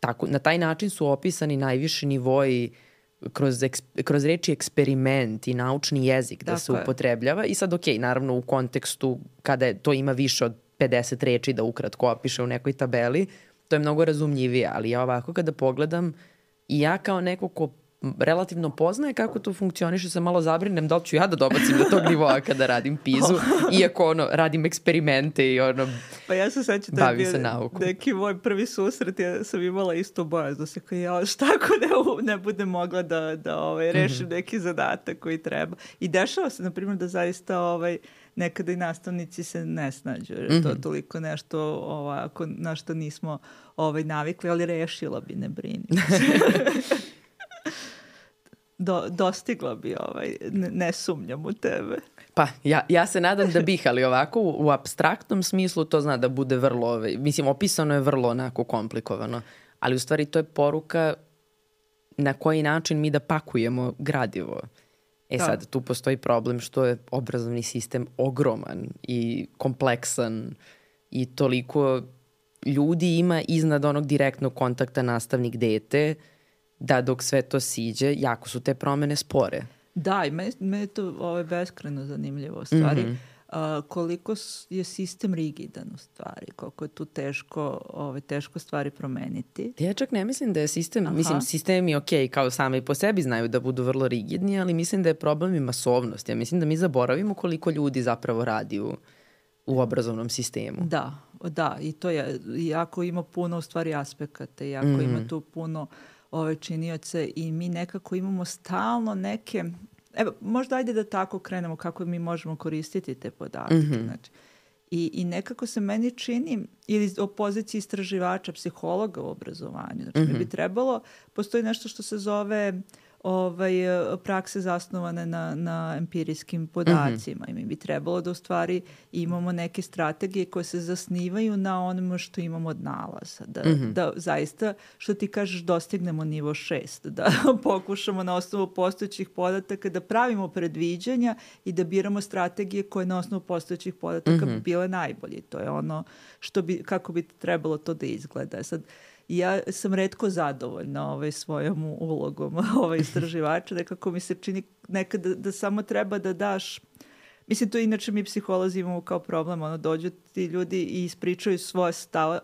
[SPEAKER 1] tako, na taj način su opisani najviši nivoji uh, kroz, eks, kroz reči eksperiment i naučni jezik da Tako se upotrebljava i sad ok, naravno u kontekstu kada je, to ima više od 50 reči da ukratko opiše u nekoj tabeli, to je mnogo razumljivije, ali ja ovako kada pogledam i ja kao neko ko relativno poznaje kako to funkcioniše, se malo zabrinem da li ću ja da dobacim do tog nivoa kada radim pizu, iako ono, radim eksperimente i ono,
[SPEAKER 2] pa ja se sećam da je bio neki moj prvi susret, ja sam imala isto bojaz da se kao ja šta ako ne, ne bude mogla da, da ovaj, rešim mm -hmm. neki zadatak koji treba. I dešava se, na primjer, da zaista ovaj, nekada i nastavnici se ne snađu, jer mm -hmm. to mhm. toliko nešto ovako, na što nismo ovaj, navikli, ali rešila bi, ne brini. do, dostigla bi ovaj, ne, ne sumnjam u tebe.
[SPEAKER 1] Pa, ja, ja se nadam da bih, ali ovako u, u abstraktnom smislu to zna da bude vrlo, ovaj, mislim, opisano je vrlo onako komplikovano, ali u stvari to je poruka na koji način mi da pakujemo gradivo. E da. sad, tu postoji problem što je obrazovni sistem ogroman i kompleksan i toliko ljudi ima iznad onog direktnog kontakta nastavnik-dete, da dok sve to siđe, jako su te promene spore.
[SPEAKER 2] Da, i me, me je to ovaj, beskreno zanimljivo stvari. Mm -hmm. Uh, koliko je sistem rigidan u stvari, koliko je tu teško, ove, teško stvari promeniti.
[SPEAKER 1] Ja čak ne mislim da je sistem, Aha. mislim sistem je okej, okay, kao same i po sebi znaju da budu vrlo rigidni, ali mislim da je problem i masovnost. Ja mislim da mi zaboravimo koliko ljudi zapravo radi u, u obrazovnom sistemu.
[SPEAKER 2] Da, da, i to je, jako ima puno u stvari aspekata, jako mm -hmm. ima tu puno ove činioce i mi nekako imamo stalno neke Evo, možda ajde da tako krenemo kako mi možemo koristiti te podatke. Mm -hmm. znači, i, I nekako se meni čini, ili o poziciji istraživača, psihologa u obrazovanju, znači mm -hmm. mi bi mhm. trebalo, postoji nešto što se zove ovaj, prakse zasnovane na, na empirijskim podacima mm -hmm. i mi bi trebalo da u stvari imamo neke strategije koje se zasnivaju na onome što imamo od nalaza. Da, mm -hmm. da zaista, što ti kažeš, dostignemo nivo šest, da pokušamo na osnovu postojećih podataka da pravimo predviđanja i da biramo strategije koje na osnovu postojećih podataka mm -hmm. bi bile najbolje. To je ono što bi, kako bi trebalo to da izgleda. Sad, ja sam redko zadovoljna ovaj, svojom ulogom ovaj, istraživača, nekako mi se čini nekada da, da samo treba da daš Mislim, to inače mi psiholozi imamo kao problem, ono, dođu ti ljudi i ispričaju svoje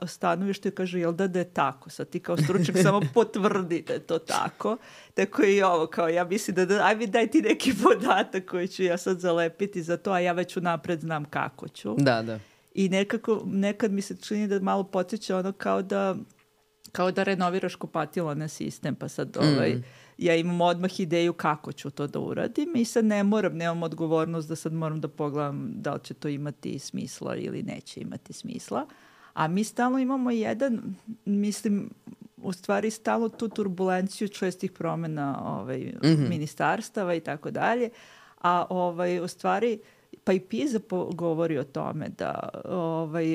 [SPEAKER 2] stanovište i kažu, jel da da je tako? Sad ti kao stručnjak samo potvrdi da je to tako. Tako i ovo, kao ja mislim da, da aj mi daj ti neki podatak koji ću ja sad zalepiti za to, a ja već unapred znam kako ću.
[SPEAKER 1] Da, da.
[SPEAKER 2] I nekako, nekad mi se čini da malo podsjeća ono kao da kao da renoviraš kupatilo na sistem, pa sad ovaj, mm. ja imam odmah ideju kako ću to da uradim i sad ne moram, nemam odgovornost da sad moram da pogledam da li će to imati smisla ili neće imati smisla. A mi stalno imamo jedan, mislim, u stvari stalno tu turbulenciju čestih promena ovaj, mm -hmm. ministarstava i tako dalje, a ovaj, u stvari uh, Pa i PISA govori o tome da ovaj,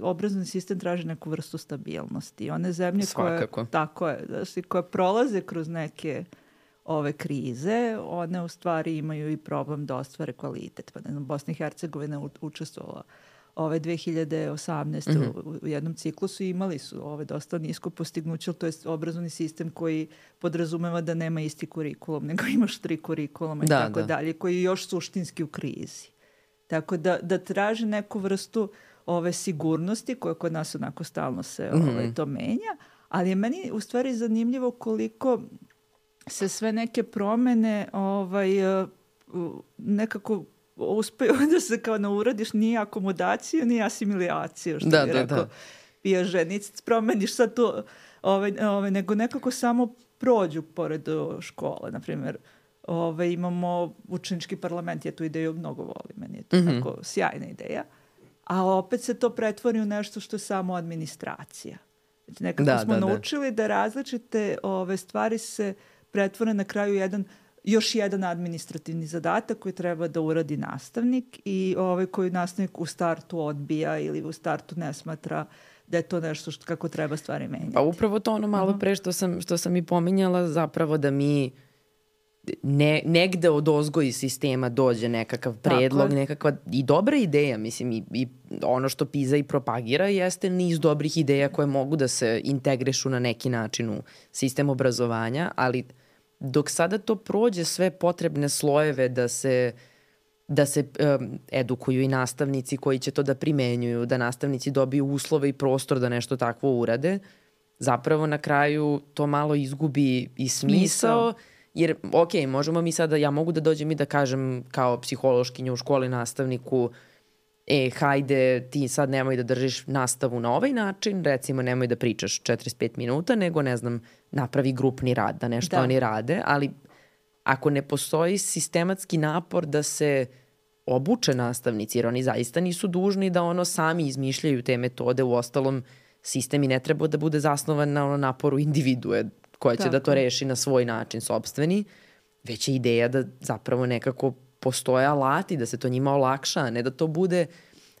[SPEAKER 2] obrazovni sistem traži neku vrstu stabilnosti. One zemlje
[SPEAKER 1] Svakako.
[SPEAKER 2] koje, tako je, znači, koje prolaze kroz neke ove krize, one u stvari imaju i problem da ostvare kvalitet. Pa ne znam, Bosna i Hercegovina učestvovala ove 2018. Mm -hmm. u jednom ciklusu imali su ove dosta nisko postignuće, to je obrazovni sistem koji podrazumeva da nema isti kurikulum, nego imaš tri kurikuluma i da, tako da. dalje, koji je još suštinski u krizi. Tako da, da traži neku vrstu ove sigurnosti koja kod nas onako stalno se mm -hmm. ovaj, to menja, ali je meni u stvari zanimljivo koliko se sve neke promene ovaj, uh, nekako uspeju da se kao ne uradiš ni akomodaciju, ni asimilaciju, što
[SPEAKER 1] da,
[SPEAKER 2] bi
[SPEAKER 1] da,
[SPEAKER 2] rekao
[SPEAKER 1] da.
[SPEAKER 2] pijaženic, promeniš sad to, ovaj, ovaj, nego nekako samo prođu pored škole, na primjer, Ove, imamo učenički parlament, ja tu ideju mnogo volim, meni je to mm -hmm. tako sjajna ideja. A opet se to pretvori u nešto što je samo administracija. Znači, nekako da, smo da, da. naučili da. da različite ove stvari se pretvore na kraju jedan još jedan administrativni zadatak koji treba da uradi nastavnik i ovaj koji nastavnik u startu odbija ili u startu ne smatra da je to nešto što, kako treba stvari menjati.
[SPEAKER 1] Pa upravo to ono malo pre što sam, što sam i pominjala zapravo da mi ne, negde od ozgo iz sistema dođe nekakav predlog, Tako. nekakva i dobra ideja, mislim, i, i ono što PISA i propagira jeste niz dobrih ideja koje mogu da se integrešu na neki način u sistem obrazovanja, ali dok sada to prođe sve potrebne slojeve da se da se um, edukuju i nastavnici koji će to da primenjuju, da nastavnici dobiju uslove i prostor da nešto takvo urade, zapravo na kraju to malo izgubi i smisao, smisao Jer, ok, možemo mi sada, ja mogu da dođem i da kažem kao psihološkinja u školi nastavniku, e, hajde, ti sad nemoj da držiš nastavu na ovaj način, recimo nemoj da pričaš 45 minuta, nego, ne znam, napravi grupni rad, da nešto da. oni rade, ali ako ne postoji sistematski napor da se obuče nastavnici, jer oni zaista nisu dužni da ono sami izmišljaju te metode, u ostalom sistem i ne treba da bude zasnovan na ono naporu individue, koja će Tako. da to reši na svoj način sobstveni, već je ideja da zapravo nekako postoje alati, da se to njima olakša, a ne da to bude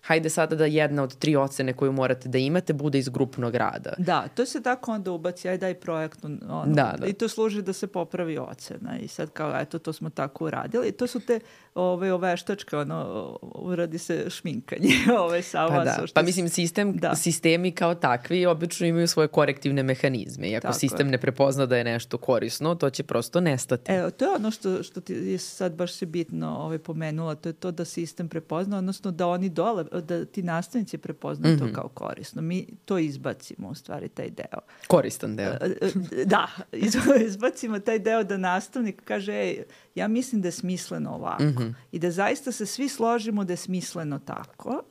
[SPEAKER 1] hajde sada da jedna od tri ocene koju morate da imate bude iz grupnog rada.
[SPEAKER 2] Da, to se tako onda ubaci, aj daj projektnu, ono, da, da. i to služi da se popravi ocena i sad kao, eto, to smo tako uradili i to su te ove, oveštačke, ono, uradi se šminkanje, ove, samo
[SPEAKER 1] pa, da. pa mislim, sistem, da. sistemi kao takvi obično imaju svoje korektivne mehanizme i ako tako sistem je. ne prepozna da je nešto korisno, to će prosto nestati.
[SPEAKER 2] Evo, to je ono što, što ti je sad baš se bitno ove, pomenula, to je to da sistem prepozna, odnosno da oni dole, da ti nastavnici prepoznaju mm -hmm. to mhm. kao korisno. Mi to izbacimo, u stvari, taj deo.
[SPEAKER 1] Koristan deo. E,
[SPEAKER 2] e, da, izbacimo taj deo da nastavnik kaže, ej, ja mislim da je smisleno ovako. Mm -hmm. I da zaista se svi složimo da je smisleno tako.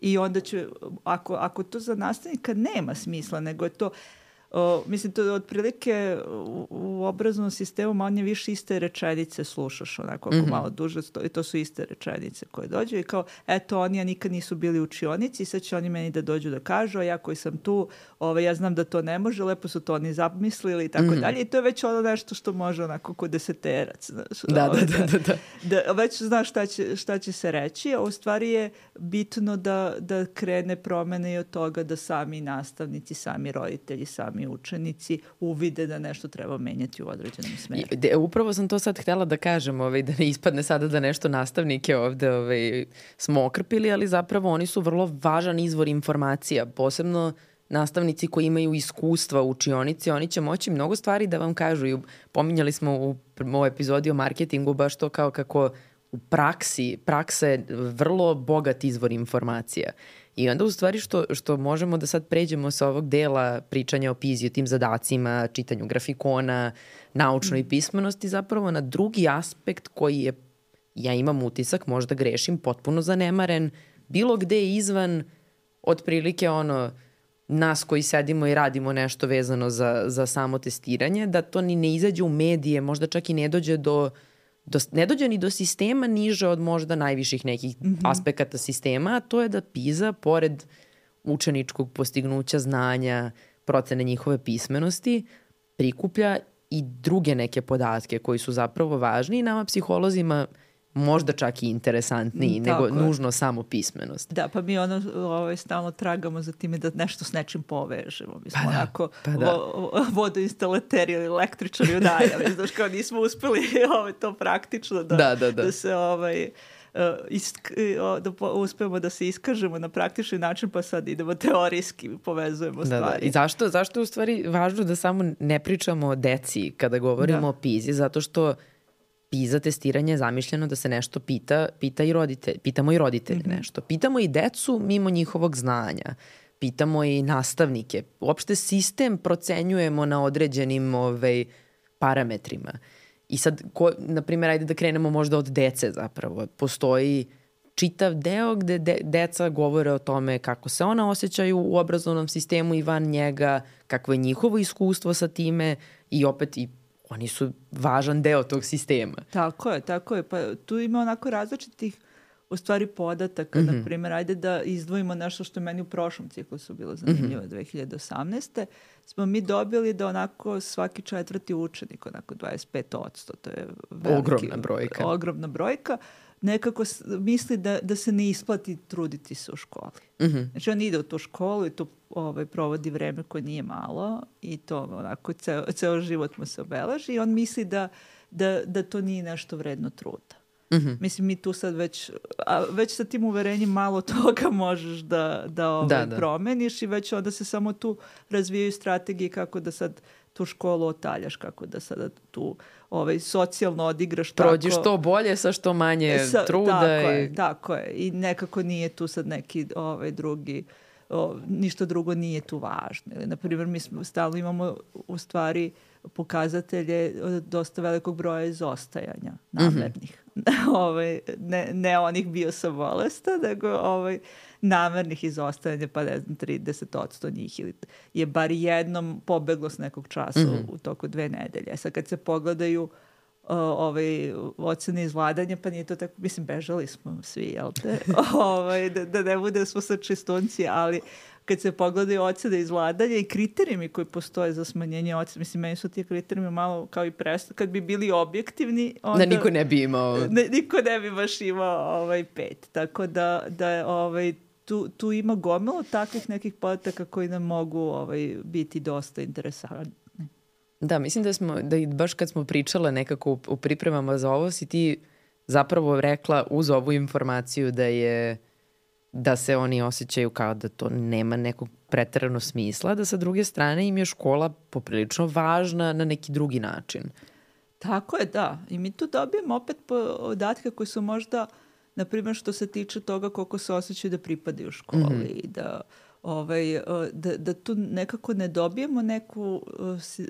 [SPEAKER 2] I onda će, ako, ako to za nastavnika nema smisla, nego je to O, mislim, to je otprilike u, u obrazovnom sistemu manje više iste rečenice slušaš, onako, ako mm -hmm. malo duže, to, i to su iste rečenice koje dođu i kao, eto, oni ja nikad nisu bili učionici, sad će oni meni da dođu da kažu, a ja koji sam tu, ovaj, ja znam da to ne može, lepo su to oni zamislili i tako mm -hmm. dalje. I to je već ono nešto što može onako kod deseterac. Znaš,
[SPEAKER 1] da, ovaj, da, da, da, da.
[SPEAKER 2] da. Već znaš šta će, šta će se reći, a u stvari je bitno da, da krene promene i od toga da sami nastavnici, sami roditelji, sami učenici uvide da nešto treba menjati u određenom smeru.
[SPEAKER 1] De, upravo sam to sad htela da kažem, ovaj, da ne ispadne sada da nešto nastavnike ovde ovaj, smo okrpili, ali zapravo oni su vrlo važan izvor informacija, posebno nastavnici koji imaju iskustva u učionici, oni će moći mnogo stvari da vam kažu i pominjali smo u ovoj epizodi o marketingu baš to kao kako u praksi, praksa je vrlo bogat izvor informacija. I onda u stvari što, što možemo da sad pređemo sa ovog dela pričanja o PIZI, o tim zadacima, čitanju grafikona, naučnoj mm. pismenosti, zapravo na drugi aspekt koji je, ja imam utisak, možda grešim, potpuno zanemaren, bilo gde izvan otprilike ono, nas koji sedimo i radimo nešto vezano za, za samo testiranje, da to ni ne izađe u medije, možda čak i ne dođe do, do ne dođe ni do sistema niže od možda najviših nekih mm -hmm. aspekata sistema, a to je da PISA, pored učeničkog postignuća znanja, procene njihove pismenosti, prikuplja i druge neke podatke koji su zapravo važni i nama psiholozima možda čak i interesantniji mm, nego je. nužno samo pismenost.
[SPEAKER 2] Da, pa mi ono ovaj, stalno tragamo za time da nešto s nečim povežemo. Mi smo
[SPEAKER 1] pa
[SPEAKER 2] da, onako pa da. vo, vodoinstalateri ili električari u najavi. Znaš, kao nismo uspeli ovaj, to praktično da, da, da, da. da se ovaj, Uh, isk, uh, da po, uspemo da se iskažemo na praktični način, pa sad idemo teorijski, povezujemo da, stvari.
[SPEAKER 1] Da. I zašto, zašto je u stvari važno da samo ne pričamo o deci kada govorimo da. o PIZI? Zato što PISA testiranje je zamišljeno da se nešto pita, pita i roditelj, pitamo i roditelje mm -hmm. nešto. Pitamo i decu mimo njihovog znanja. Pitamo i nastavnike. Uopšte sistem procenjujemo na određenim ovaj, parametrima. I sad, ko, na primjer, ajde da krenemo možda od dece zapravo. Postoji čitav deo gde de, deca govore o tome kako se ona osjećaju u obrazovnom sistemu i van njega, kakvo je njihovo iskustvo sa time i opet i oni su važan deo tog sistema.
[SPEAKER 2] Tako je, tako je. Pa tu ima onako različitih u stvari podataka, mm -hmm. na primjer, ajde da izdvojimo nešto što meni u prošlom ciklusu bilo zanimljivo, mm -hmm. 2018. smo mi dobili da onako svaki četvrti učenik, onako 25%, to je veliki,
[SPEAKER 1] ogromna brojka.
[SPEAKER 2] Ogromna brojka, nekako misli da, da se ne isplati truditi se u školi. Mm -hmm. Znači on ide u tu školu i tu ovaj, provodi vreme koje nije malo i to onako ceo, ceo život mu se obeleži i on misli da, da, da to nije nešto vredno truda. Mm -hmm. Mislim, mi tu sad već, a već sa tim uverenjem malo toga možeš da, da, ovaj, da, da. promeniš i već onda se samo tu razvijaju strategije kako da sad tu školu otaljaš, kako da sada tu ovaj, socijalno odigraš
[SPEAKER 1] Prođi tako. što bolje sa što manje sa, truda.
[SPEAKER 2] Tako i... je, tako je. I nekako nije tu sad neki ovaj, drugi o, ništa drugo nije tu važno. Ili, na primjer, mi smo, stalno imamo u stvari pokazatelje dosta velikog broja izostajanja mhm. namernih. Mm -hmm. ovaj, ne, ne onih bio sa bolesta, nego ovaj, namernih izostajanja, pa ne znam, 30% njih ili je bar jednom pobeglo s nekog časa mm -hmm. u, toku dve nedelje. Sad kad se pogledaju uh, ovaj, ocene izvladanja, pa nije to tako, mislim, bežali smo svi, jel te? ovaj, da, da ne bude da smo sa čistunci, ali kad se pogledaju ocene izvladanja i kriterijumi koji postoje za smanjenje ocene, mislim, meni su ti kriterijumi malo kao i presto, kad bi bili objektivni,
[SPEAKER 1] onda... Da niko ne bi imao...
[SPEAKER 2] Ne, niko ne bi baš imao ovaj, pet. Tako da, da ovaj, tu, tu ima gomilo takvih nekih podataka koji nam mogu ovaj, biti dosta interesantni.
[SPEAKER 1] Da, mislim da smo, da i baš kad smo pričale nekako u, pripremama za ovo, si ti zapravo rekla uz ovu informaciju da je da se oni osjećaju kao da to nema nekog pretarano smisla, da sa druge strane im je škola poprilično važna na neki drugi način.
[SPEAKER 2] Tako je, da. I mi tu dobijemo opet podatke koji su možda, na primjer, što se tiče toga koliko se osjećaju da pripadaju školi mm -hmm. i da ovaj, e, da, da tu nekako ne dobijemo neku, e,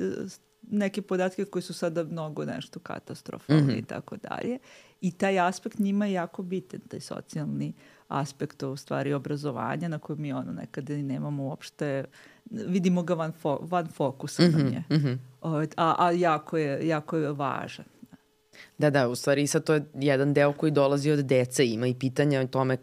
[SPEAKER 2] neke podatke koji su sada mnogo nešto katastrofalni mm -hmm. i tako dalje. I taj aspekt njima je jako bitan, taj socijalni aspekta u stvari obrazovanja na koje mi ono nekada i nemamo uopšte vidimo ga van, fo, van fokusa mm -hmm, nam je. Mm -hmm. a, a jako je, jako je važan.
[SPEAKER 1] Da, da, u stvari sad to je jedan deo koji dolazi od dece, ima i pitanja o tome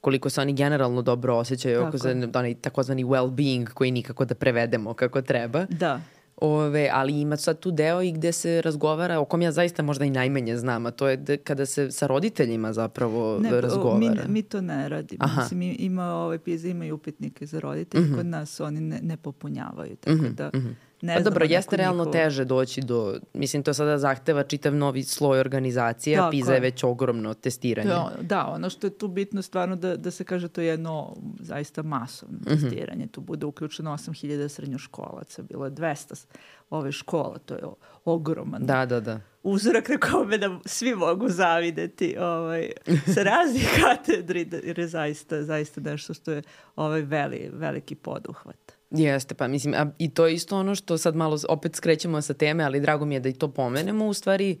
[SPEAKER 1] koliko se oni generalno dobro osjećaju, oko za onaj takozvani well-being koji nikako da prevedemo kako treba.
[SPEAKER 2] Da.
[SPEAKER 1] Ove, ali ima sad tu deo i gde se razgovara, o kom ja zaista možda i najmanje znam, a to je de, kada se sa roditeljima zapravo
[SPEAKER 2] ne,
[SPEAKER 1] razgovara.
[SPEAKER 2] Mi, mi to ne radimo. Aha. Mislim, ima ove PISA, ima i upitnike za roditelje, mm -hmm. kod nas oni ne, ne popunjavaju, tako mm -hmm. da... Mm -hmm
[SPEAKER 1] Ne pa dobro, jeste realno njihovo... teže doći do, mislim to sada zahteva čitav novi sloj organizacije, a PISA je već ogromno testiranje.
[SPEAKER 2] Da, da, ono što je tu bitno stvarno da, da se kaže to je jedno zaista masovno mm -hmm. testiranje. Tu bude uključeno 8000 srednjoškolaca, bilo je 200 ove škola, to je ogroman.
[SPEAKER 1] Da, da, da
[SPEAKER 2] uzorak na kome da svi mogu zavideti ovaj, sa raznih katedri, jer je zaista, zaista nešto što je ovaj veli, veliki poduhvat.
[SPEAKER 1] Jeste, pa mislim, a, i to je isto ono što sad malo opet skrećemo sa teme, ali drago mi je da i to pomenemo, u stvari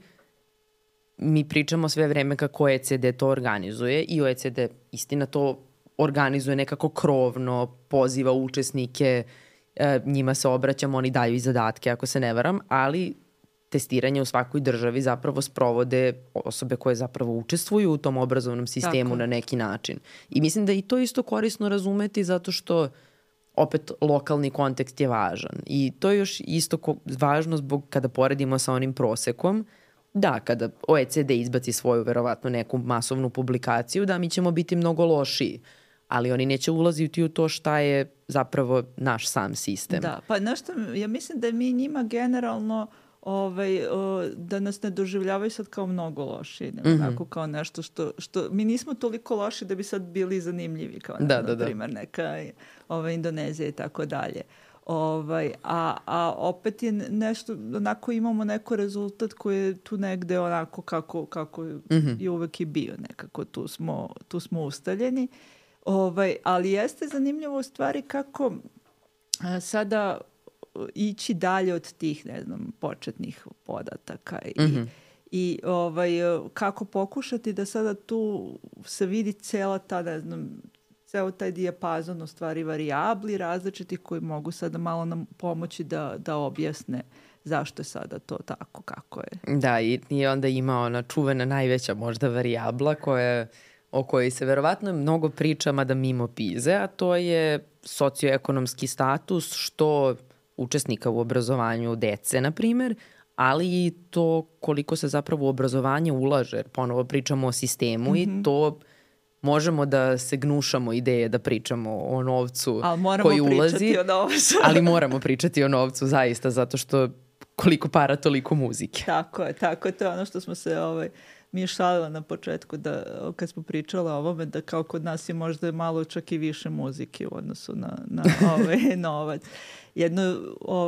[SPEAKER 1] mi pričamo sve vreme kako OECD to organizuje i OECD istina to organizuje nekako krovno, poziva učesnike, e, njima se obraćamo, oni daju i zadatke ako se ne varam, ali testiranje u svakoj državi zapravo sprovode osobe koje zapravo učestvuju u tom obrazovnom sistemu Tako. na neki način. I mislim da i to isto korisno razumeti zato što opet lokalni kontekst je važan. I to je još isto ko, važno zbog kada poredimo sa onim prosekom, da, kada OECD izbaci svoju verovatno neku masovnu publikaciju, da mi ćemo biti mnogo lošiji ali oni neće ulaziti u to šta je zapravo naš sam sistem.
[SPEAKER 2] Da, pa nešto, ja mislim da mi njima generalno ovaj, o, da nas ne doživljavaju sad kao mnogo loši, nego mm -hmm. onako kao nešto što, što mi nismo toliko loši da bi sad bili zanimljivi, kao da, da, da. primer neka ovaj, Indonezija i tako dalje. Ovaj, a, a opet je nešto, onako imamo neko rezultat koji je tu negde onako kako, kako mm -hmm. je uvek i bio nekako, tu smo, tu smo ustaljeni. Ovaj, ali jeste zanimljivo u stvari kako sada ići dalje od tih, ne znam, početnih podataka i, mm -hmm. i ovaj, kako pokušati da sada tu se vidi cela ta, ne znam, ceo taj dijapazon u stvari varijabli različitih koji mogu sada malo nam pomoći da, da objasne zašto je sada to tako kako je.
[SPEAKER 1] Da, i, i onda ima ona čuvena najveća možda varijabla koja o kojoj se verovatno mnogo priča, mada mimo pize, a to je socioekonomski status, što učesnika u obrazovanju dece, na primer, ali i to koliko se zapravo u obrazovanje ulaže. Ponovo pričamo o sistemu mm -hmm. i mhm. to možemo da se gnušamo ideje da pričamo o novcu koji ulazi.
[SPEAKER 2] o novcu.
[SPEAKER 1] ali moramo pričati o novcu zaista, zato što koliko para, toliko muzike.
[SPEAKER 2] Tako je, tako je. To je ono što smo se ovaj, mi je šalila na početku da kad smo pričala o ovome da kao kod nas je možda malo čak i više muzike u odnosu na, na ovaj novac jedno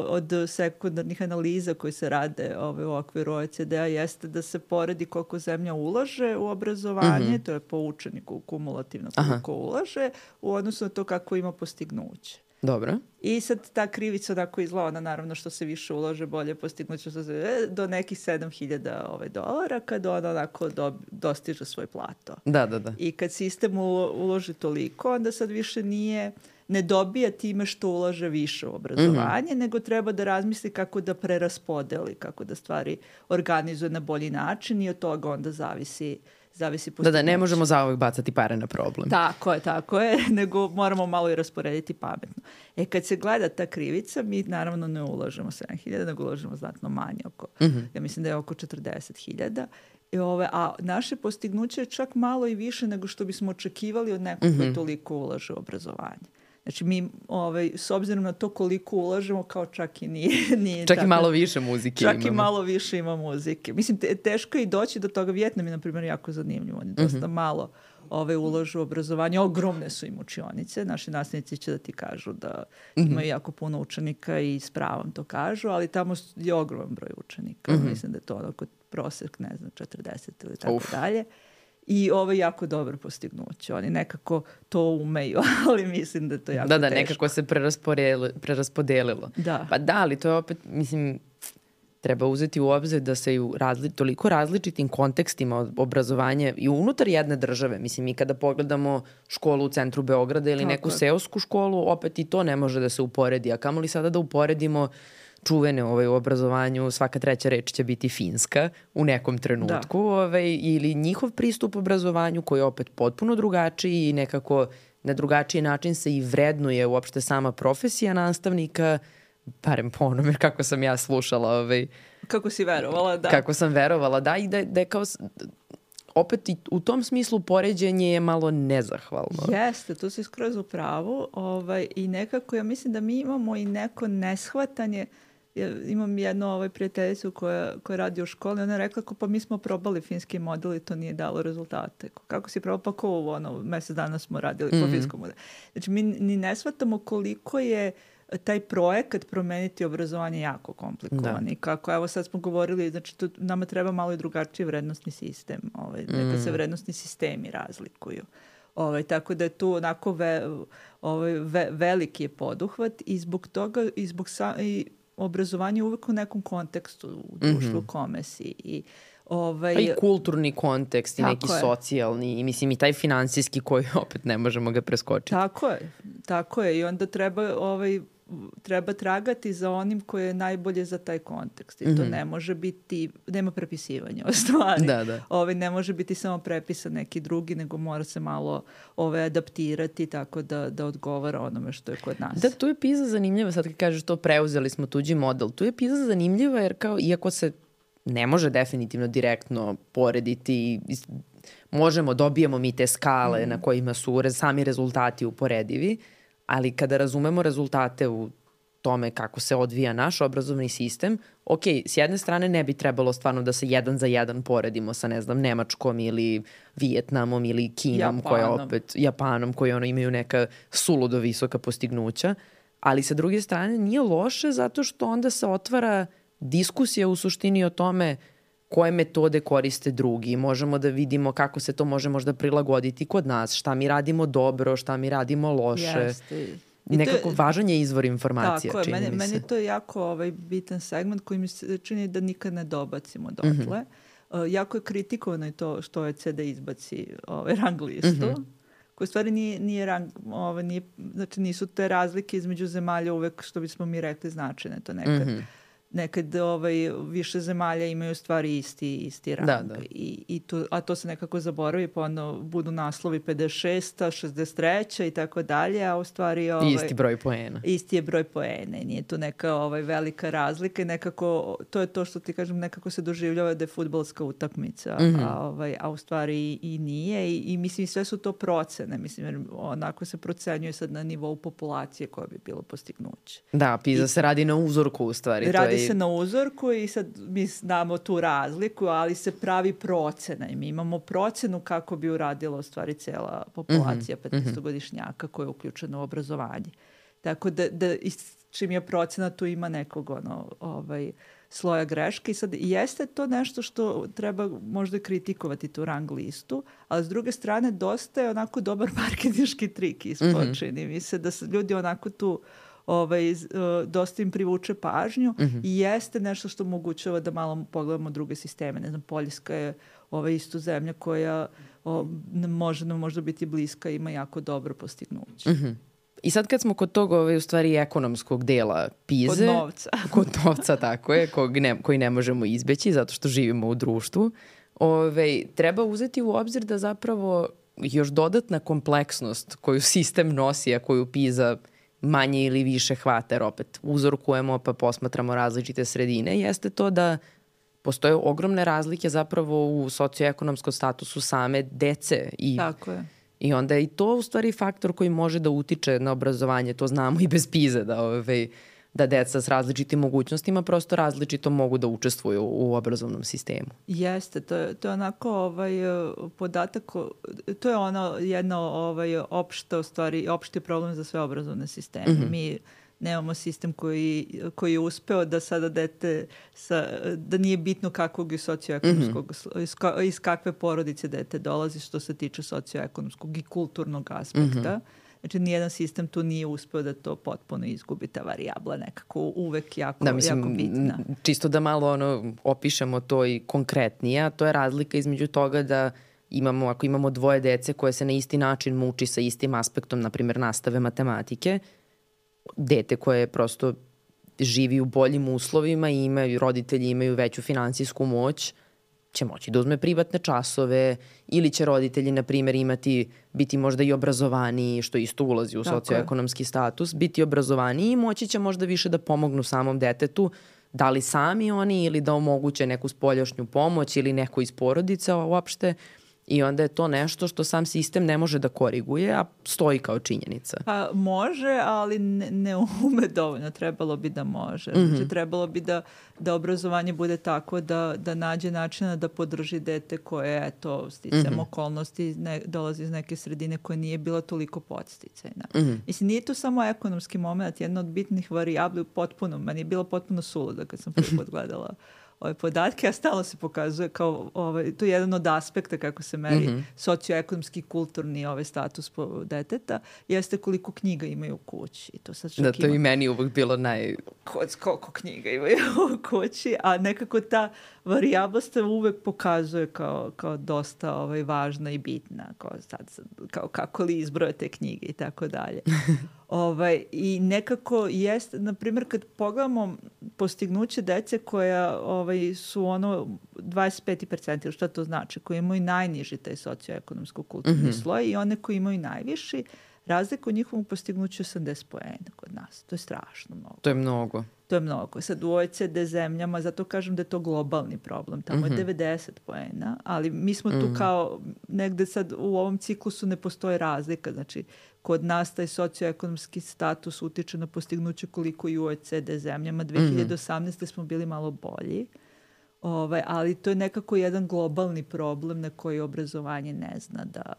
[SPEAKER 2] od sekundarnih analiza koji se rade ove, u okviru OECD-a jeste da se poredi koliko zemlja ulaže u obrazovanje, mm -hmm. to je po učeniku kumulativno koliko Aha. ulaže, u odnosu na to kako ima postignuće.
[SPEAKER 1] Dobro.
[SPEAKER 2] I sad ta krivica onako izgleda, ona naravno što se više ulože, bolje postignuće se e, do nekih 7000 ovaj, dolara kad ona onako do, dostiže svoj plato.
[SPEAKER 1] Da, da, da.
[SPEAKER 2] I kad sistem uloži toliko, onda sad više nije ne dobija time što ulaže više u obrazovanje, mm -hmm. nego treba da razmisli kako da preraspodeli, kako da stvari organizuje na bolji način i od toga onda zavisi zavisi
[SPEAKER 1] Da, da, ne možemo za ovog bacati pare na problem.
[SPEAKER 2] Tako je, tako je, nego moramo malo i rasporediti pametno. E, kad se gleda ta krivica, mi naravno ne ulažemo 7.000, nego ulažemo znatno manje, oko, mm -hmm. ja mislim da je oko 40.000 I ove, a naše postignuće je čak malo i više nego što bismo očekivali od nekog mm -hmm. koji mhm. toliko ulaže u obrazovanje. Znači mi, ovaj, s obzirom na to koliko ulažemo, kao čak i nije... nije
[SPEAKER 1] čak tako, i malo više muzike
[SPEAKER 2] čak
[SPEAKER 1] imamo.
[SPEAKER 2] i malo više ima muzike. Mislim, te, teško je i doći do toga. Vjetnam je, na primjer, jako zanimljivo. Oni dosta mm -hmm. malo ovaj, ulažu u obrazovanje. Ogromne su im učionice. Naši nastavnici će da ti kažu da mm -hmm. imaju jako puno učenika i s pravom to kažu, ali tamo je ogroman broj učenika. Mm -hmm. Mislim da je to onako prosek, ne znam, 40 ili tako Uf. dalje i ovo je jako dobro postignuće. Oni nekako to umeju, ali mislim da je to jako
[SPEAKER 1] Da, da,
[SPEAKER 2] teško.
[SPEAKER 1] nekako se preraspodelilo. Da.
[SPEAKER 2] Pa
[SPEAKER 1] da, ali to je opet, mislim, treba uzeti u obzir da se u razli, toliko različitim kontekstima obrazovanje i unutar jedne države, mislim mi kada pogledamo školu u centru Beograda ili Tako neku je. seosku školu, opet i to ne može da se uporedi, a kamoli sada da uporedimo čuvene ovaj, u obrazovanju, svaka treća reč će biti finska u nekom trenutku, da. ovaj, ili njihov pristup obrazovanju koji je opet potpuno drugačiji i nekako na drugačiji način se i vrednuje uopšte sama profesija nastavnika, barem po onome kako sam ja slušala. Ovaj,
[SPEAKER 2] kako si verovala, da.
[SPEAKER 1] Kako sam verovala, da, i da, da je kao opet i u tom smislu poređenje je malo nezahvalno.
[SPEAKER 2] Jeste, tu si skroz u pravu ovaj, i nekako ja mislim da mi imamo i neko neshvatanje ja imam jednu ovaj, prijateljicu koja, koja radi u školi, ona je rekla ko pa mi smo probali finski model i to nije dalo rezultate. Kako si probao? Pa ko ono, mesec dana smo radili mm -hmm. po mhm. finskom modelu. Znači mi ni ne shvatamo koliko je taj projekat promeniti obrazovanje jako komplikovan da. i kako, evo sad smo govorili, znači tu nama treba malo i drugačiji vrednostni sistem, ovaj, mm. neka se mm. vrednostni sistemi razlikuju. Ovaj, tako da je tu onako ve, ovaj, ve, veliki je poduhvat i zbog toga i zbog sa, i obrazovanje uvek u nekom kontekstu u društvu mm -hmm. kome si i
[SPEAKER 1] Ovaj, pa i kulturni kontekst i neki je. socijalni i mislim i taj finansijski koji opet ne možemo ga preskočiti.
[SPEAKER 2] Tako je, tako je i onda treba ovaj, treba tragati za onim koje je najbolje za taj kontekst. I to mm -hmm. ne može biti, nema prepisivanja o stvari.
[SPEAKER 1] Da, da.
[SPEAKER 2] Ove, ne može biti samo prepisan neki drugi, nego mora se malo ove, adaptirati tako da, da odgovara onome što je kod nas.
[SPEAKER 1] Da, tu je PISA zanimljiva, sad kad kažeš to preuzeli smo tuđi model, tu je PISA zanimljiva jer kao, iako se ne može definitivno direktno porediti možemo, dobijemo mi te skale mm. na kojima su sami rezultati uporedivi, ali kada razumemo rezultate u tome kako se odvija naš obrazovni sistem, ok, s jedne strane ne bi trebalo stvarno da se jedan za jedan poredimo sa, ne znam, Nemačkom ili Vijetnamom ili Kinom, Japanom. koja opet, Japanom, koji ono imaju neka suludo visoka postignuća, ali sa druge strane nije loše zato što onda se otvara diskusija u suštini o tome koje metode koriste drugi. Možemo da vidimo kako se to može možda prilagoditi kod nas, šta mi radimo dobro, šta mi radimo loše. Jeste. I Nekako je, važan je izvor informacija, tako čini
[SPEAKER 2] meni,
[SPEAKER 1] mi
[SPEAKER 2] se. Meni to je jako ovaj, bitan segment koji mi se čini da nikad ne dobacimo dotle. Mm -hmm. uh, jako je kritikovano i to što je CD izbaci ovaj, rang listu. Mm -hmm koji stvari nije, nije rang, ovaj, nije, znači nisu te razlike između zemalja uvek što bismo mi rekli značajne, to nekad. Mm -hmm nekad ovaj, više zemalja imaju stvari isti, isti rang. Da, da. I, i to, a to se nekako zaboravi, pa onda budu naslovi 56. 63. i tako dalje, a u stvari... Ovaj,
[SPEAKER 1] isti broj poena.
[SPEAKER 2] Isti je broj poena i nije tu neka ovaj, velika razlika i nekako, to je to što ti kažem, nekako se doživljava da je futbolska utakmica, mm -hmm. a, ovaj, a u stvari i, i nije i, i mislim sve su to procene, mislim, jer onako se procenjuje sad na nivou populacije koja bi bilo postignuće.
[SPEAKER 1] Da, PISA I, se radi na uzorku u stvari.
[SPEAKER 2] Radi to je se na uzorku i sad mi znamo tu razliku, ali se pravi procena i mi imamo procenu kako bi uradila u stvari cela populacija mm -hmm. 15-godišnjaka koja je uključena u obrazovanje. Tako da, da čim je procena tu ima nekog ono, ovaj, sloja greške i sad jeste to nešto što treba možda kritikovati tu rang listu, ali s druge strane dosta je onako dobar marketinški trik ispočini. Mm -hmm. Mi se da se ljudi onako tu ovaj, e, dosta im privuče pažnju mm -hmm. i jeste nešto što omogućava da malo pogledamo druge sisteme. Ne znam, Poljska je ovaj, isto zemlja koja o, može nam možda biti bliska ima jako dobro postignuće. Mm -hmm.
[SPEAKER 1] I sad kad smo kod tog ovaj, u stvari ekonomskog dela PIZE...
[SPEAKER 2] Kod novca.
[SPEAKER 1] kod novca, tako je, kog ne, koji ne možemo izbeći zato što živimo u društvu. Ove, treba uzeti u obzir da zapravo još dodatna kompleksnost koju sistem nosi, a koju PIZA manje ili više hvata, jer opet uzorkujemo pa posmatramo različite sredine, jeste to da postoje ogromne razlike zapravo u socioekonomskom statusu same dece.
[SPEAKER 2] I, Tako je.
[SPEAKER 1] I onda je i to u stvari faktor koji može da utiče na obrazovanje, to znamo i bez pize, da ovaj, da deca s različitim mogućnostima prosto različito mogu da učestvuju u obrazovnom sistemu.
[SPEAKER 2] Jeste, to je, to je onako ovaj, podatak, to je ono jedno ovaj, opšte, stvari, opšte problem za sve obrazovne sisteme. Mm -hmm. Mi nemamo sistem koji, koji je uspeo da sada dete, sa, da nije bitno kakvog je socioekonomskog, mm -hmm. iz, iz kakve porodice dete dolazi što se tiče socioekonomskog i kulturnog aspekta. Mm -hmm Znači, nijedan sistem tu nije uspeo da to potpuno izgubi, ta varijabla nekako uvek jako,
[SPEAKER 1] da, mislim,
[SPEAKER 2] jako bitna.
[SPEAKER 1] Čisto da malo ono, opišemo to i konkretnije, a to je razlika između toga da imamo, ako imamo dvoje dece koje se na isti način muči sa istim aspektom, na primjer, nastave matematike, dete koje prosto živi u boljim uslovima i imaju, roditelji imaju veću finansijsku moć, će moći da uzme privatne časove ili će roditelji, na primjer, imati, biti možda i obrazovaniji, što isto ulazi u socioekonomski status, biti obrazovaniji i moći će možda više da pomognu samom detetu, da li sami oni ili da omoguće neku spoljašnju pomoć ili neko iz porodica uopšte. I onda je to nešto što sam sistem ne može da koriguje, a stoji kao činjenica.
[SPEAKER 2] Pa može, ali ne, ne ume dovoljno. Trebalo bi da može. Mm -hmm. Znači, trebalo bi da, da obrazovanje bude tako da, da nađe načina da podrži dete koje, eto, sticam mm -hmm. okolnosti, ne, dolazi iz neke sredine koja nije bila toliko podsticajna. Mm -hmm. Mislim, nije to samo ekonomski moment, jedna od bitnih varijabli potpuno, meni je bilo potpuno suluda kad sam prvi put gledala ove podatke, a stalo se pokazuje kao, ovaj, to je jedan od aspekta kako se meri mm -hmm. socioekonomski, kulturni ovaj status po deteta, jeste koliko knjiga imaju u kući.
[SPEAKER 1] To sad da, to ima... i meni uvek bilo naj...
[SPEAKER 2] Koliko knjiga imaju u kući, a nekako ta varijabla se uvek pokazuje kao, kao dosta ovaj, važna i bitna, kao, sad, kao kako li izbroje te knjige i tako dalje. Ovaj, I nekako jeste, na primjer, kad pogledamo postignuće dece koja ovaj, su ono 25% ili šta to znači, koji imaju najniži taj socioekonomsko kulturni mm -hmm. sloj i one koji imaju najviši, razlika u njihovom postignuću 80 poena kod nas. To je strašno mnogo.
[SPEAKER 1] To je mnogo.
[SPEAKER 2] To je mnogo. Sad u OECD zemljama, zato kažem da je to globalni problem. Tamo mm -hmm. je 90 mhm. poena, ali mi smo mm -hmm. tu mhm. kao negde sad u ovom ciklusu ne postoje razlika. Znači, kod nas taj socioekonomski status utiče na postignuće koliko i u OECD zemljama. 2018. Mm -hmm. smo bili malo bolji. Ovaj, ali to je nekako jedan globalni problem na koji obrazovanje ne zna da,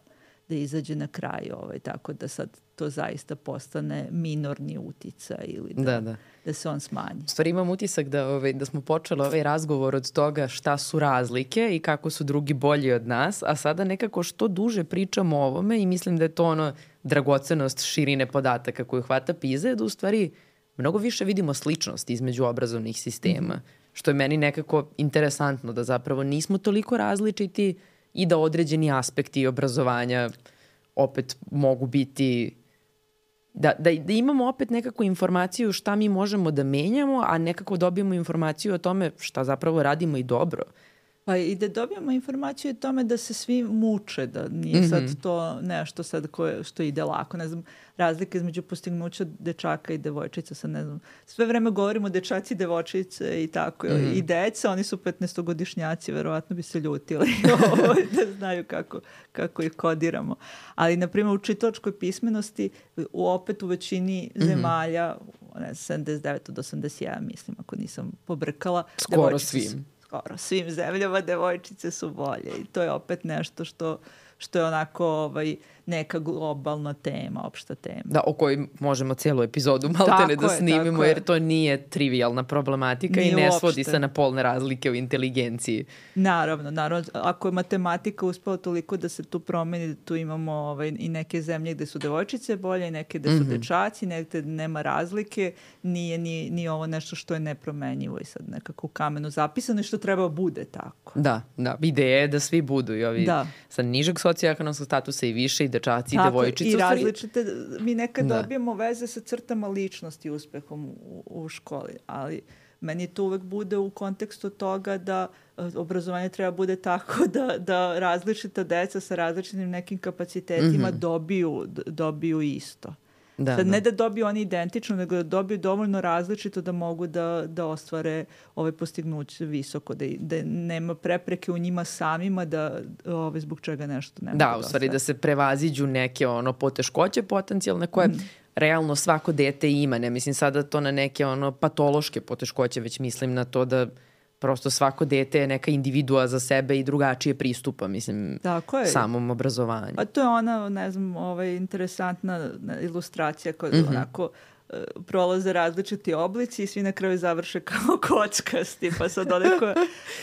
[SPEAKER 2] da izađe na kraj, ovaj, tako da sad to zaista postane minorni utica ili da, da, da. da se on smanji.
[SPEAKER 1] Stvari imam utisak da, ovaj, da smo počeli ovaj razgovor od toga šta su razlike i kako su drugi bolji od nas, a sada nekako što duže pričamo o ovome i mislim da je to ono dragocenost širine podataka koju hvata PISA da u stvari mnogo više vidimo sličnost između obrazovnih sistema, mm -hmm. što je meni nekako interesantno da zapravo nismo toliko različiti i da određeni aspekti obrazovanja opet mogu biti da, da, da imamo opet nekakvu informaciju šta mi možemo da menjamo, a nekako dobijemo informaciju o tome šta zapravo radimo i dobro.
[SPEAKER 2] Pa i da dobijemo informaciju o tome da se svi muče, da nije mm -hmm. sad to nešto sad koje, što ide lako. Ne znam, razlika između postignuća dečaka i devojčica, sad ne znam. Sve vreme govorimo dečaci, devojčice i tako. Mm -hmm. I deca, oni su 15-godišnjaci, verovatno bi se ljutili da znaju kako, kako ih kodiramo. Ali, na primjer, u čitačkoj pismenosti, u, opet u većini mm -hmm. zemalja, ne, 79 od 81, mislim, ako nisam pobrkala.
[SPEAKER 1] Skoro svim
[SPEAKER 2] skoro. Svim zemljama devojčice su bolje i to je opet nešto što što je onako ovaj, neka globalna tema, opšta tema.
[SPEAKER 1] Da, o kojoj možemo cijelu epizodu maltene da snimimo, jer to nije trivialna problematika nije i ne uopšte. svodi se na polne razlike u inteligenciji.
[SPEAKER 2] Naravno, naravno. Ako je matematika uspela toliko da se tu promeni, da tu imamo ovaj, i neke zemlje gde su devojčice bolje, neke gde su mm -hmm. dečaci, negde nema razlike, nije ni, ni ovo nešto što je nepromenjivo i sad nekako u kamenu zapisano i što treba bude tako.
[SPEAKER 1] Da, da. Ideja je da svi budu i ovi da. sa nižeg socioekonomskog statusa i više i dečaci i devojčice.
[SPEAKER 2] I različite, mi nekad da. dobijemo veze sa crtama ličnosti uspehom u, u školi, ali meni to uvek bude u kontekstu toga da e, obrazovanje treba bude tako da, da različita deca sa različitim nekim kapacitetima mm -hmm. dobiju, dobiju isto. Da, Sad, da. ne da dobiju oni identično, nego da dobiju dovoljno različito da mogu da, da ostvare ove postignuće visoko, da, da nema prepreke u njima samima da ove, zbog čega nešto ne
[SPEAKER 1] da, da u stvari da se prevaziđu neke ono poteškoće potencijalne koje mm. realno svako dete ima, ne mislim sada to na neke ono patološke poteškoće, već mislim na to da prosto svako dete je neka individua za sebe i drugačije pristupa, mislim, Tako je. samom obrazovanju.
[SPEAKER 2] Pa to je ona, ne znam, ovaj, interesantna ilustracija koja mm -hmm. onako prolaze različiti oblici i svi na kraju završe kao kockasti, pa sad ode ko...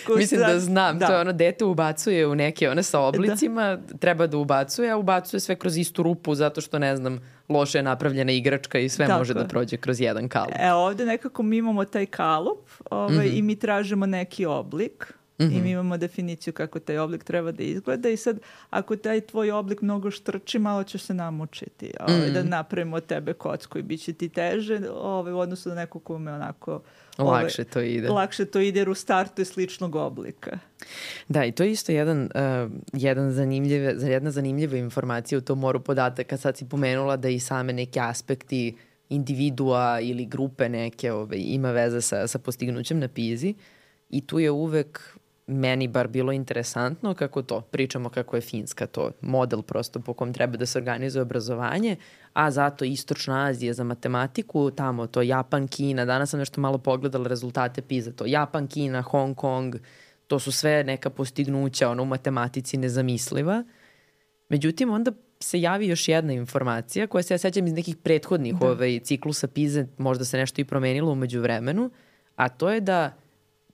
[SPEAKER 2] ko
[SPEAKER 1] Mislim da znam, da. to je ono dete ubacuje u neke one sa oblicima, da. treba da ubacuje, a ubacuje sve kroz istu rupu zato što ne znam, loše je napravljena igračka i sve Tako. može da prođe kroz jedan kalup.
[SPEAKER 2] E ovde nekako mi imamo taj kalup ovaj, mm -hmm. i mi tražimo neki oblik Mm -hmm. I mi mhm. imamo definiciju kako taj oblik treba da izgleda i sad ako taj tvoj oblik mnogo štrči, malo ćeš se namučiti. Ovaj, mm -hmm. Da napravimo od tebe kocku i bit će ti teže ovaj, u odnosu na nekog kome onako...
[SPEAKER 1] Ovaj, lakše to ide.
[SPEAKER 2] Lakše to ide jer u startu je sličnog oblika.
[SPEAKER 1] Da, i to je isto jedan, uh, jedan zanimljive, jedna zanimljiva informacija u tom moru podataka. Sad si pomenula da i same neke aspekti individua ili grupe neke ovaj, ima veze sa, sa postignućem na pizi i tu je uvek meni bar bilo interesantno kako to, pričamo kako je Finska to model prosto po kom treba da se organizuje obrazovanje, a zato Istočna Azija za matematiku, tamo to Japan, Kina, danas sam nešto malo pogledala rezultate PISA, to Japan, Kina, Hong Kong, to su sve neka postignuća ono, u matematici nezamisliva. Međutim, onda se javi još jedna informacija koja se ja sećam iz nekih prethodnih da. ovaj, ciklusa PISA, možda se nešto i promenilo umeđu vremenu, a to je da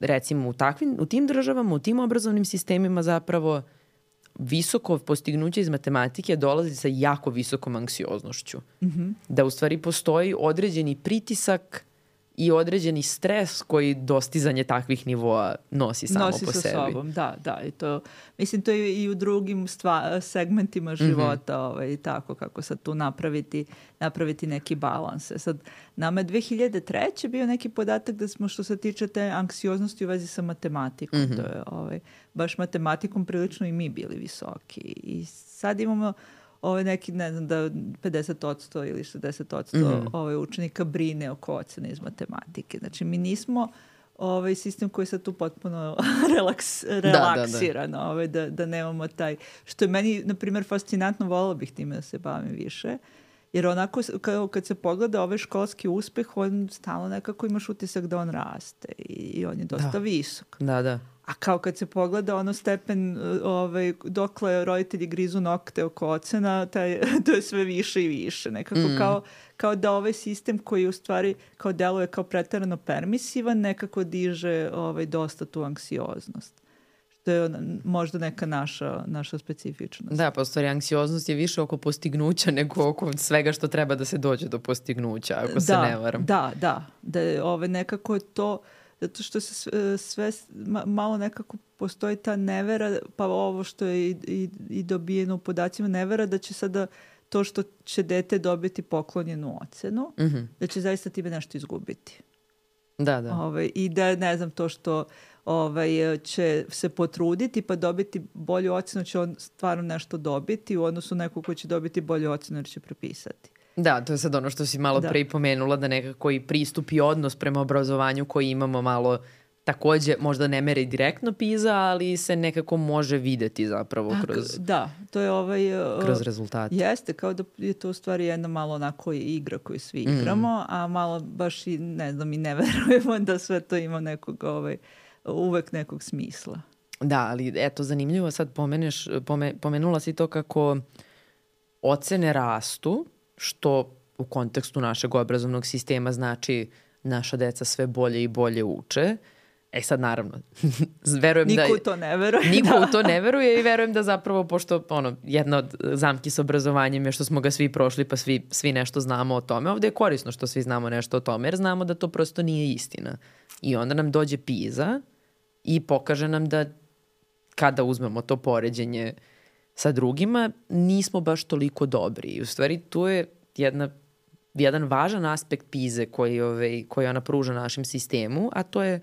[SPEAKER 1] recimo u, takvim, u tim državama, u tim obrazovnim sistemima zapravo visoko postignuće iz matematike dolazi sa jako visokom anksioznošću. Mm -hmm. Da u stvari postoji određeni pritisak i određeni stres koji dostizanje takvih nivoa nosi samo
[SPEAKER 2] nosi
[SPEAKER 1] po sebi.
[SPEAKER 2] Nosi sa sobom, da, da. I to, mislim, to je i u drugim stva, segmentima mhm. života, mm -hmm. ovaj, tako kako sad tu napraviti, napraviti neki balans. E sad, nama je 2003. bio neki podatak da smo što se tiče te anksioznosti u vezi sa matematikom. Mm -hmm. To je ovaj, baš matematikom prilično i mi bili visoki. I sad imamo ovaj neki, ne znam, da 50% ili 60% mm -hmm. ovaj učenika brine oko ocene iz matematike. Znači, mi nismo ovaj sistem koji je sad tu potpuno relaks, relaksiran, da, da, da. Ovaj, da, da nemamo taj, što je meni, na primjer, fascinantno, volila bih time da se bavim više, jer onako, kao kad se pogleda ovaj školski uspeh, on stalno nekako imaš utisak da on raste i, i on je dosta da. visok.
[SPEAKER 1] Da, da.
[SPEAKER 2] A kao kad se pogleda ono stepen ovaj, dokle roditelji grizu nokte oko ocena, taj, to je sve više i više. Nekako mm. kao, kao da ovaj sistem koji u stvari kao deluje kao pretarano permisivan, nekako diže ovaj, dosta tu anksioznost što je možda neka naša, naša specifičnost.
[SPEAKER 1] Da, pa u stvari anksioznost je više oko postignuća nego oko svega što treba da se dođe do postignuća, ako da, se ne varam.
[SPEAKER 2] Da, da, da je ove, nekako je to zato što se sve, sve malo nekako postoji ta nevera, pa ovo što je i, i, i dobijeno u podacima, nevera da će sada to što će dete dobiti poklonjenu ocenu, mm -hmm. da će zaista time nešto izgubiti.
[SPEAKER 1] Da, da.
[SPEAKER 2] Ove, I da, ne znam, to što ovaj, će se potruditi pa dobiti bolju ocenu, će on stvarno nešto dobiti u odnosu na nekog ko će dobiti bolju ocenu jer će prepisati.
[SPEAKER 1] Da, to je sad ono što si malo da. pre pomenula, da nekako i pristup i odnos prema obrazovanju koji imamo malo takođe možda ne mere direktno PISA, ali se nekako može videti zapravo A, kroz
[SPEAKER 2] Da, to je ovaj
[SPEAKER 1] uh, kroz rezultate.
[SPEAKER 2] Jeste, kao da je to u stvari jedna malo onako igra koju svi igramo, mm. a malo baš i ne znam i ne verujemo da sve to ima nekog ovaj uvek nekog smisla.
[SPEAKER 1] Da, ali eto zanimljivo sad pomeneš, pome, pomenula si to kako ocene rastu, što u kontekstu našeg obrazovnog sistema znači naša deca sve bolje i bolje uče. E sad naravno, verujem
[SPEAKER 2] niko
[SPEAKER 1] da...
[SPEAKER 2] Niko u to ne veruje.
[SPEAKER 1] Niko da. u to ne veruje i verujem da zapravo, pošto ono, jedna od zamki sa obrazovanjem je što smo ga svi prošli pa svi, svi nešto znamo o tome. Ovde je korisno što svi znamo nešto o tome jer znamo da to prosto nije istina. I onda nam dođe PISA i pokaže nam da kada uzmemo to poređenje sa drugima, nismo baš toliko dobri. I u stvari tu je jedna, jedan važan aspekt PIZE koji, ovaj, koji ona pruža našem sistemu, a to je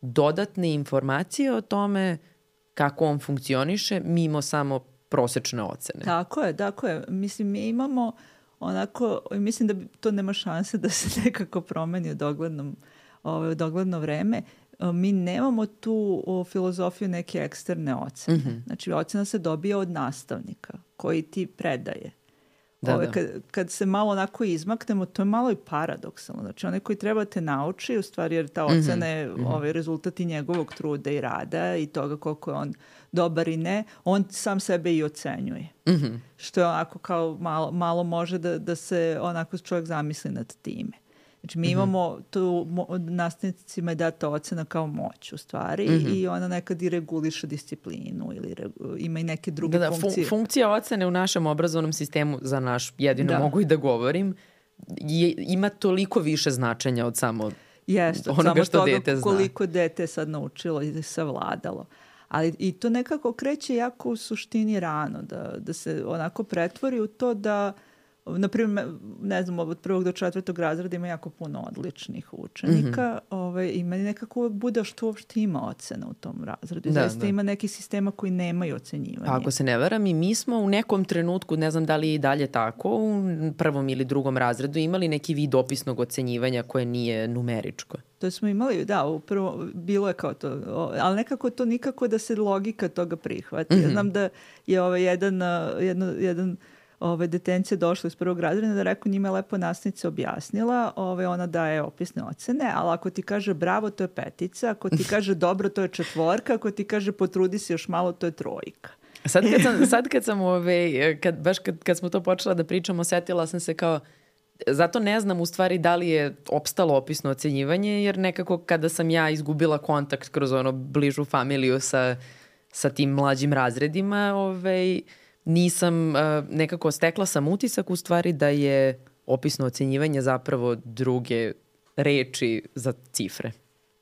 [SPEAKER 1] dodatne informacije o tome kako on funkcioniše mimo samo prosečne ocene.
[SPEAKER 2] Tako je, tako je. Mislim, mi imamo onako, mislim da to nema šanse da se nekako promeni u doglednom, ovaj, u dogledno vreme. Mi nemamo tu o, filozofiju neke eksterne ocene. Mm -hmm. Znači, ocena se dobija od nastavnika koji ti predaje. Da, Ove, da. Kad, kad se malo onako izmaknemo, to je malo i paradoksalno. Znači, onaj koji treba te nauči, u stvari, jer ta mhm, ocena je mm -hmm. ovaj, rezultat i njegovog truda i rada i toga koliko je on dobar i ne, on sam sebe i ocenjuje. Mm -hmm. Što je onako kao malo, malo može da, da se onako čovjek zamisli nad time. Znači mi imamo tu nastavnicima je data ocena kao moć u stvari i ona nekad i reguliše disciplinu ili regu- ima i neke druge
[SPEAKER 1] Da, da, fun-
[SPEAKER 2] funkcije.
[SPEAKER 1] funkcija ocene u našem obrazovnom sistemu, za naš jedino
[SPEAKER 2] Da.
[SPEAKER 1] mogu i da govorim, je, ima toliko više značenja od samo
[SPEAKER 2] Jeste,
[SPEAKER 1] onoga
[SPEAKER 2] samo
[SPEAKER 1] što
[SPEAKER 2] toga
[SPEAKER 1] dete zna.
[SPEAKER 2] koliko dete sad naučilo i savladalo. Ali i to nekako kreće jako u suštini rano, da, da se onako pretvori u to da na primjer, ne znam, od prvog do četvrtog razreda ima jako puno odličnih učenika
[SPEAKER 1] Mhm.
[SPEAKER 2] ovaj, i meni nekako bude što uopšte ima ocena u tom razredu. I
[SPEAKER 1] Da,
[SPEAKER 2] zaista
[SPEAKER 1] da.
[SPEAKER 2] ima nekih sistema koji nemaju ocenjivanje.
[SPEAKER 1] Ako se ne varam i mi smo u nekom trenutku, ne znam da li je i dalje tako, u prvom ili drugom razredu imali neki vid opisnog ocenjivanja koje nije numeričko.
[SPEAKER 2] To smo imali, da, upravo bilo je kao to, ali nekako to nikako da se logika toga prihvati. Ja znam da je ovaj jedan, jedno, jedan ovaj, detencija došla iz prvog razreda da rekao njima je lepo nastavnica objasnila, ovaj, ona daje opisne ocene, ali ako ti kaže bravo, to je petica, ako ti kaže dobro, to je četvorka, ako ti kaže potrudi se još malo, to je trojka.
[SPEAKER 1] Sad kad sam, sad kad sam ove, kad, baš kad, kad smo to počela da pričamo, setila sam se kao, zato ne znam u stvari da li je opstalo opisno ocenjivanje, jer nekako kada sam ja izgubila kontakt kroz ono bližu familiju sa, sa tim mlađim razredima, ovaj, nisam, eh, nekako stekla sam utisak u stvari da je opisno ocenjivanje zapravo druge reči za cifre.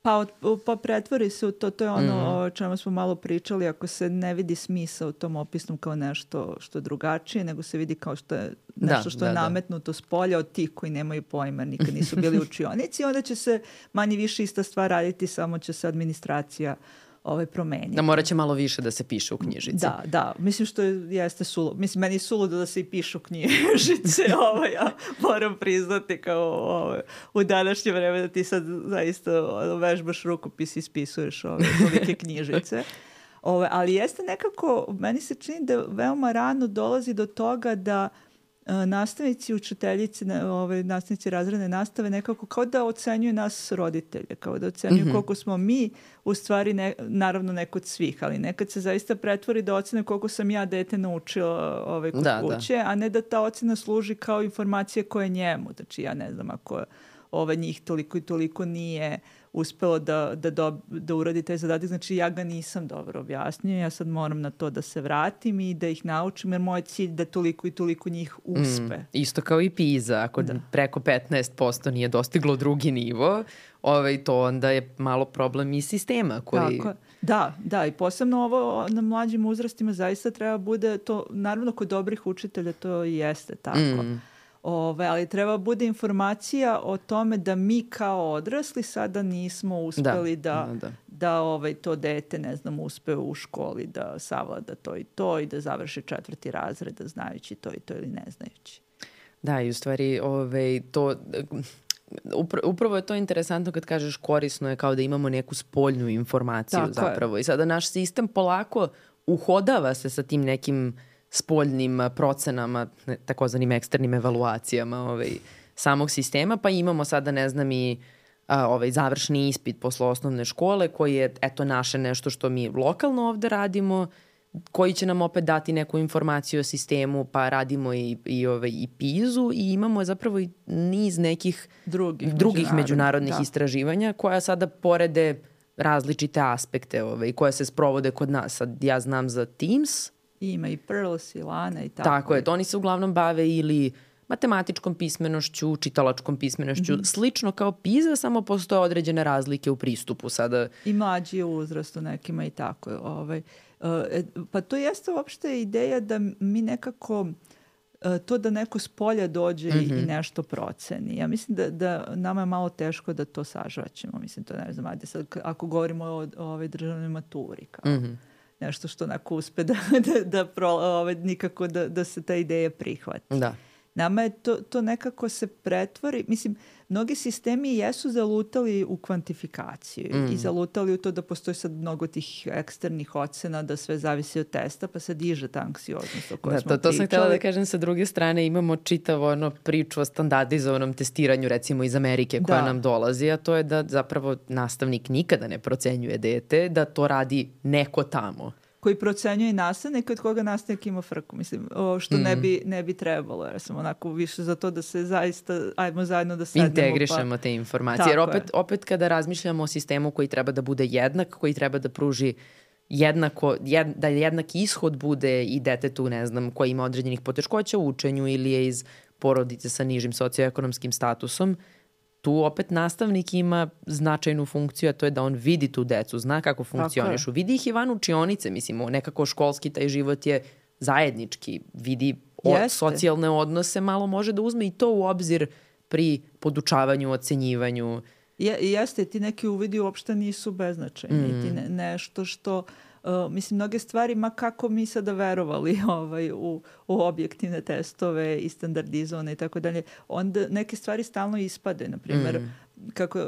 [SPEAKER 2] Pa, od- pa pretvori se u to, to je ono o čemu smo malo pričali, ako se ne vidi smisa u tom opisnom kao nešto što je drugačije, nego se vidi kao što je
[SPEAKER 1] Da,
[SPEAKER 2] nešto što je
[SPEAKER 1] da, da.
[SPEAKER 2] nametnuto s polja od tih koji nemaju pojma, nikad nisu bili učionici, onda će se manje više ista stvar raditi, samo će se administracija ovaj, promeniti.
[SPEAKER 1] Da morat će malo više da se piše u knjižici.
[SPEAKER 2] Da, da, mislim što je, jeste suludo. Mislim, meni je suludo da se i pišu knjižice, ovaj, ja moram priznati kao ovaj, u današnje vreme da ti sad zaista ono, vežbaš rukopis i ispisuješ ove tolike knjižice. Ove, ali jeste nekako, meni se čini da veoma rano dolazi do toga da e, nastavnici i učiteljice, ove, nastavnici razredne nastave nekako kao da ocenjuju nas roditelje, kao da ocenjuju koliko smo mi u stvari, ne, naravno ne kod svih, ali nekad se zaista pretvori da ocene koliko sam ja dete naučila ove, kod
[SPEAKER 1] Da, da.
[SPEAKER 2] kuće, a ne da ta ocena služi kao informacija koja je njemu. Znači ja ne znam ako ove, njih toliko i toliko nije uspelo da, da, dob- da uradi taj zadatak, znači ja ga nisam dobro objasnio, ja sad moram na to da se vratim i da ih naučim, jer moj cilj da toliko i toliko njih uspe.
[SPEAKER 1] Isto kao i PISA, ako preko 15% nije dostiglo drugi nivo, ovaj, to onda je malo problem i sistema koji...
[SPEAKER 2] Tako. Da, da, i posebno ovo na mlađim uzrastima zaista treba bude to, naravno kod dobrih učitelja to jeste tako.
[SPEAKER 1] Mm.
[SPEAKER 2] Ove, ali treba bude informacija o tome da mi kao odrasli sada nismo uspeli da,
[SPEAKER 1] da, da.
[SPEAKER 2] da ovaj, to dete, ne znam, uspe u školi da savlada to i to i da završi četvrti razred da znajući to i to ili ne znajući.
[SPEAKER 1] Da, i u stvari ovaj, to... Upra, upravo je to interesantno kad kažeš korisno je kao da imamo neku spoljnu informaciju
[SPEAKER 2] Tako je.
[SPEAKER 1] zapravo. I sada naš sistem polako uhodava se sa tim nekim spoljnim procenama, takozvanim eksternim evaluacijama ovaj, samog sistema, pa imamo sada, ne znam, i a, ovaj završni ispit posle osnovne škole koji je eto naše nešto što mi lokalno ovde radimo koji će nam opet dati neku informaciju o sistemu, pa radimo i, i, ovaj, i PIZ-u i imamo zapravo i niz nekih
[SPEAKER 2] Drugih,
[SPEAKER 1] drugih međunarodnih
[SPEAKER 2] da.
[SPEAKER 1] istraživanja koja sada porede različite aspekte ovaj, koje se sprovode kod nas. Sad ja znam za Teams,
[SPEAKER 2] Ima i Pearls i Lana i tako.
[SPEAKER 1] tako, je, to oni se uglavnom bave ili matematičkom pismenošću, čitalačkom pismenošću, slično kao PISA, samo postoje određene razlike u pristupu. Sada,
[SPEAKER 2] I mlađi u uzrastu nekima i tako. Ovaj. E, pa to jeste uopšte ideja da mi nekako e, to da neko s polja dođe i, i nešto proceni. Ja mislim da, da nama je malo teško da to sažvaćemo. Mislim, to ne znam, ajde sad, ako govorimo o, o ovoj državnoj maturi, kao nešto što onako uspe da, da, da pro, ovaj, nikako da, da se ta ideja prihvati.
[SPEAKER 1] da.
[SPEAKER 2] Nama je to, to nekako se pretvori, mislim, mnogi sistemi jesu zalutali u kvantifikaciju
[SPEAKER 1] Mm.
[SPEAKER 2] i zalutali u to da postoji sad mnogo tih eksternih ocena, da sve zavisi od testa, pa se diže ta anksioznost o kojoj
[SPEAKER 1] Da,
[SPEAKER 2] smo
[SPEAKER 1] to, to sam htjela da
[SPEAKER 2] pričali.
[SPEAKER 1] kažem sa druge strane, imamo čitavo ono priču o standardizovanom testiranju recimo iz Amerike koja
[SPEAKER 2] Da.
[SPEAKER 1] nam dolazi, a to je da zapravo nastavnik nikada ne procenjuje dete, da to radi neko tamo.
[SPEAKER 2] Koji procenjuje nastavnik od koga nastavnik ima frku, mislim, o, što mm. ne, bi, ne bi trebalo, jer sam onako više za to da se zaista, ajmo zajedno da sednemo.
[SPEAKER 1] Integrišemo pa... te informacije, jer opet, opet kada razmišljamo o sistemu koji treba da bude jednak, koji treba da pruži jednako, jed, da jednak ishod bude i detetu, ne znam, koji ima određenih poteškoća u učenju ili je iz porodice sa nižim socioekonomskim statusom, tu opet nastavnik ima značajnu funkciju, a to je da on vidi tu decu, zna kako funkcionišu. Vidi ih i van učionice, mislim, nekako školski taj život je zajednički, vidi o, socijalne odnose, malo može da uzme i to u obzir pri podučavanju, ocenjivanju.
[SPEAKER 2] Je, jeste, ti neki uvidi uopšte nisu beznačajni. Mm. Ti ne, nešto što Uh, mislim, mnoge stvari, ma kako mi sada verovali ovaj, u, u objektivne testove i standardizovane i tako dalje, onda neke stvari stalno ispade. Na primjer, mm kako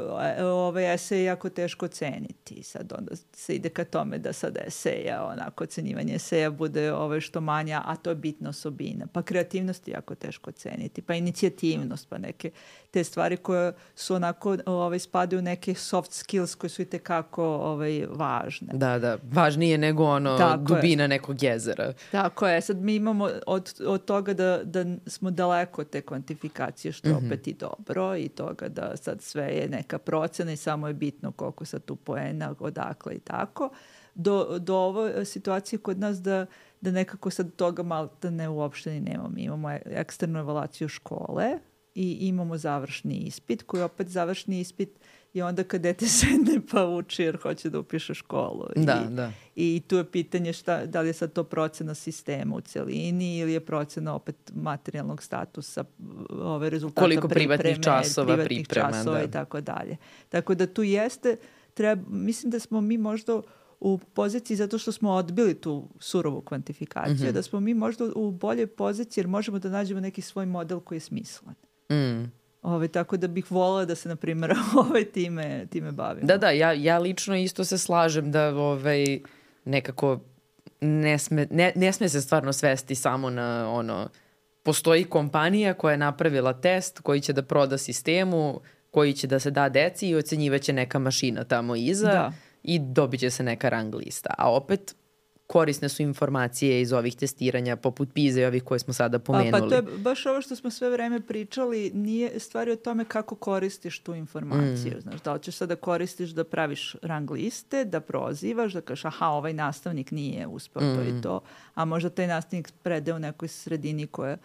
[SPEAKER 2] ovaj esej je jako teško ceniti. Sad onda se ide ka tome da sad eseja, onako ocenjivanje eseja bude ovaj što manja, a to je bitna osobina. Pa kreativnost je jako teško ceniti, pa inicijativnost, pa neke te stvari koje su onako ovaj, spadaju neke soft skills koje su i tekako ovaj, važne.
[SPEAKER 1] Da, da, važnije nego ono Tako dubina je. nekog jezera.
[SPEAKER 2] Tako je, sad mi imamo od, od toga da, da smo daleko te kvantifikacije, što mm -hmm. opet i dobro, i toga da sad sve je neka procena i samo je bitno koliko sad tu poena, odakle i tako, do, do ovo situacije kod nas da, da nekako sad toga malo da ne uopšte ni nemamo. Mi imamo eksternu evaluaciju škole i imamo završni ispit, koji opet završni ispit i onda kad dete sedne pa uči jer hoće da upiše školu.
[SPEAKER 1] Da,
[SPEAKER 2] I,
[SPEAKER 1] da.
[SPEAKER 2] I tu je pitanje šta, da li je sad to procena sistema u celini ili je procena opet materijalnog statusa ove rezultata
[SPEAKER 1] Koliko pripreme, privatnih časova
[SPEAKER 2] privatnih
[SPEAKER 1] priprema,
[SPEAKER 2] časova
[SPEAKER 1] da.
[SPEAKER 2] i tako dalje. Tako da tu jeste, treba, mislim da smo mi možda u poziciji zato što smo odbili tu surovu kvantifikaciju, mm -hmm. da smo mi možda u boljoj poziciji jer možemo da nađemo neki svoj model koji je smislen. Mm. Ove, tako da bih volila da se, na primjer, ovaj, time, time bavim.
[SPEAKER 1] Da, da, ja, ja lično isto se slažem da ovaj, nekako ne sme, ne, ne sme se stvarno svesti samo na ono, postoji kompanija koja je napravila test koji će da proda sistemu, koji će da se da deci i ocenjivaće neka mašina tamo iza da. i dobit će se neka rang lista. A opet korisne su informacije iz ovih testiranja, poput PISA i ovih koje smo sada pomenuli.
[SPEAKER 2] A, pa to je baš ovo što smo sve vreme pričali, nije stvari o tome kako koristiš tu informaciju. Mm. Znaš, da li ćeš sada koristiš da praviš rang liste, da prozivaš, da kažeš aha, ovaj nastavnik nije uspeo mm. to i mm. to, a možda taj nastavnik prede u nekoj sredini koja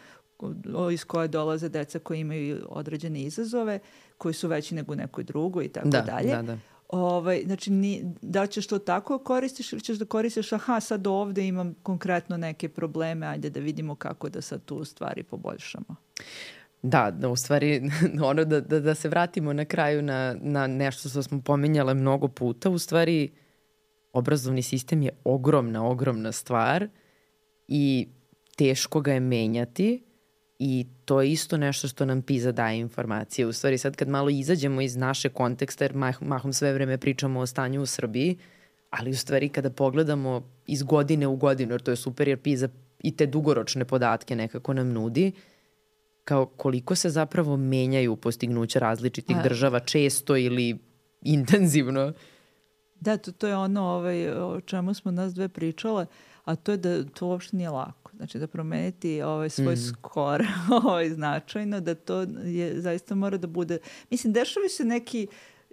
[SPEAKER 2] iz koje dolaze deca koji imaju određene izazove, koji su veći nego u nekoj drugoj i tako da, dalje. Da, da. Ovaj, znači, ni, da ćeš to tako koristiš ili ćeš da koristiš, aha, sad ovde imam konkretno neke probleme, ajde da vidimo kako da sad tu stvari poboljšamo.
[SPEAKER 1] Da, da u stvari, ono da, da, da se vratimo na kraju na, na nešto što smo pominjale mnogo puta, u stvari obrazovni sistem je ogromna, ogromna stvar i teško ga je menjati I to je isto nešto što nam PISA daje informacije. U stvari sad kad malo izađemo iz naše konteksta, jer mah, mahom sve vreme pričamo o stanju u Srbiji, ali u stvari kada pogledamo iz godine u godinu, jer to je super jer PISA i te dugoročne podatke nekako nam nudi, kao koliko se zapravo menjaju postignuća različitih A... država često ili intenzivno.
[SPEAKER 2] Da, to, to je ono ovaj, o čemu smo nas dve pričale, a to je da to uopšte nije lako Znači da promeniti ovaj svoj mm. skor ovaj, značajno, da to je, zaista mora da bude... Mislim, dešava se neki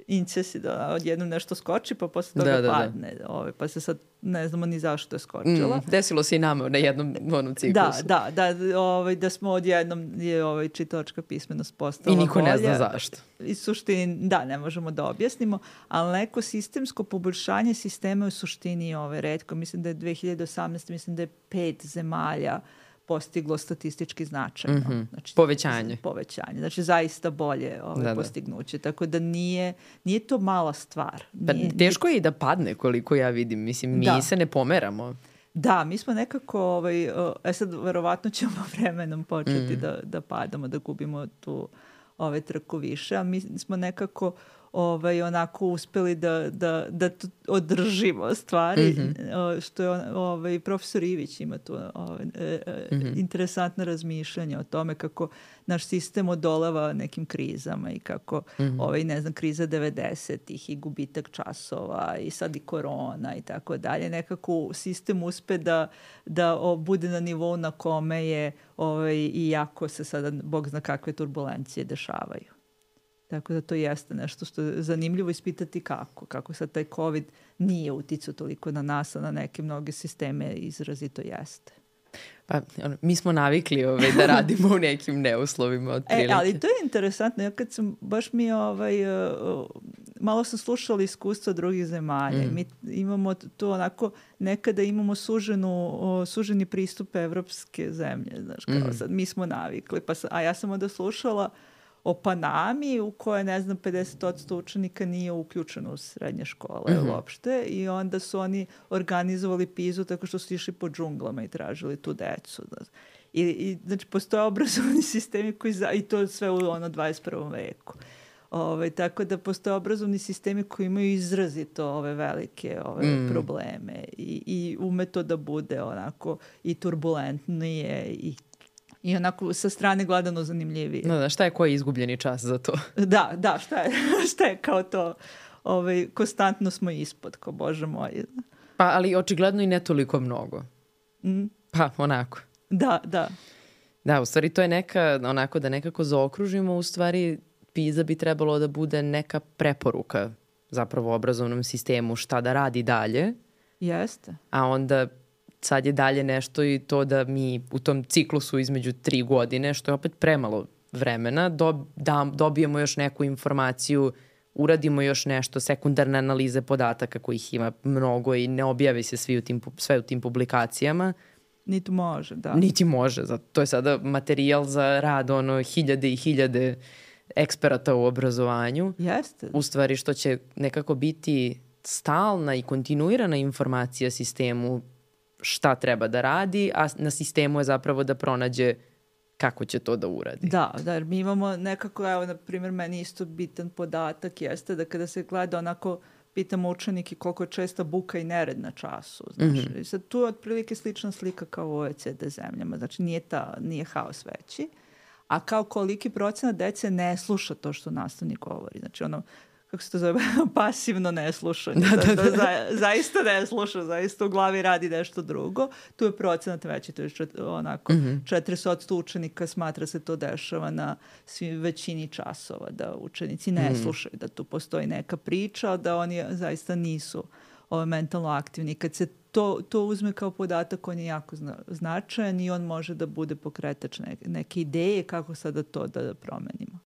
[SPEAKER 2] incesi da odjednom nešto skoči pa posle toga da, da, da. padne. Da. Ovaj, pa se sad ne znamo ni zašto je skočila. Mm,
[SPEAKER 1] desilo se i nama na jednom onom ciklusu.
[SPEAKER 2] Da, da, da, ovaj, da smo odjednom je ovaj, čitačka pismenost postala
[SPEAKER 1] I niko bolja. ne zna zašto.
[SPEAKER 2] I suštini, da, ne možemo da objasnimo, ali neko sistemsko poboljšanje sistema je u suštini ovaj, redko. Mislim da je 2018, mislim da je pet zemalja uh, postiglo statistički značajno. Mm -hmm.
[SPEAKER 1] znači, povećanje.
[SPEAKER 2] Povećanje. Znači zaista bolje ove da, da. postignuće. Tako da nije, nije to mala stvar.
[SPEAKER 1] Pa nije, pa, teško je i da padne koliko ja vidim. Mislim, mi da. se ne pomeramo.
[SPEAKER 2] Da, mi smo nekako, ovaj, e sad verovatno ćemo vremenom početi mm. da, da padamo, da gubimo tu ove trku više, a mi smo nekako ovaj, onako uspeli da, da, da održimo stvari, mm -hmm. što je ovaj, profesor Ivić ima tu ovaj, mm -hmm. interesantno razmišljanje o tome kako naš sistem odolava nekim krizama i kako, mm -hmm. ovaj, ne znam, kriza 90-ih i gubitak časova i sad i korona i tako dalje, nekako sistem uspe da, da o, bude na nivou na kome je ovaj, i jako se sada, bog zna kakve turbulencije dešavaju. Tako da to jeste nešto što je zanimljivo ispitati kako. Kako sad taj COVID nije uticao toliko na nas, a na neke mnoge sisteme izrazito jeste.
[SPEAKER 1] Pa, ono, mi smo navikli ovaj, da radimo u nekim neuslovima od prilike.
[SPEAKER 2] E, ali to je interesantno. Ja kad sam, baš mi ovaj, uh, malo sam slušala iskustva drugih zemalja. Mm. Mi imamo to onako, nekada imamo suženu, uh, suženi pristup evropske zemlje. Znaš, kao mm. sad, mi smo navikli. Pa, a ja sam onda slušala uh, o Panami u kojoj, ne znam, 50% učenika nije uključeno u srednje škole mm -hmm. uopšte i onda su oni organizovali pizu tako što su išli po džunglama i tražili tu decu. I, i znači, postoje obrazovni sistemi koji, za, i to sve u ono 21. veku. Ove, ovaj, tako da postoje obrazovni sistemi koji imaju izrazito ove velike ove mm. probleme i, i ume to da bude onako i turbulentnije i i onako sa strane gledano zanimljivije.
[SPEAKER 1] Da, da, šta je koji izgubljeni čas za to?
[SPEAKER 2] Da, da, šta je, šta je kao to? Ovaj, konstantno smo ispod, ko bože moj.
[SPEAKER 1] Pa, ali očigledno i ne toliko mnogo. Mm. Pa, onako.
[SPEAKER 2] Da, da.
[SPEAKER 1] Da, u stvari to je neka, onako da nekako zaokružimo, u stvari PISA bi trebalo da bude neka preporuka zapravo obrazovnom sistemu šta da radi dalje.
[SPEAKER 2] Jeste.
[SPEAKER 1] A onda sad je dalje nešto i to da mi u tom ciklusu između tri godine, što je opet premalo vremena, dob, da, dobijemo još neku informaciju, uradimo još nešto, sekundarne analize podataka kojih ima mnogo i ne objavi se svi u tim, sve u tim publikacijama.
[SPEAKER 2] Niti može, da.
[SPEAKER 1] Niti može, zato to je sada materijal za rad ono hiljade i hiljade eksperata u obrazovanju.
[SPEAKER 2] Jeste.
[SPEAKER 1] U stvari što će nekako biti stalna i kontinuirana informacija sistemu šta treba da radi, a na sistemu je zapravo da pronađe kako će to da uradi.
[SPEAKER 2] Da, da, jer mi imamo nekako, evo, na primjer, meni isto bitan podatak jeste da kada se gleda onako pitamo učenike koliko je česta buka i nered na času. Znaš. Mm -hmm. I sad tu je otprilike slična slika kao u OECD zemljama. Znači nije, ta, nije haos veći. A kao koliki procenat dece ne sluša to što nastavnik govori. Znači ono, kako se to zove, pasivno ne sluša. Da, da, da. Za, zaista ne sluša, zaista u glavi radi nešto drugo. Tu je procenat veći, to je čet, onako, mm -hmm. 400 učenika smatra se to dešava na svim većini časova, da učenici ne mm -hmm. slušaju, da tu postoji neka priča, da oni zaista nisu ove, mentalno aktivni. Kad se to, to uzme kao podatak, on je jako zna, značajan i on može da bude pokretač neke, neke ideje kako sada to da, da promenimo.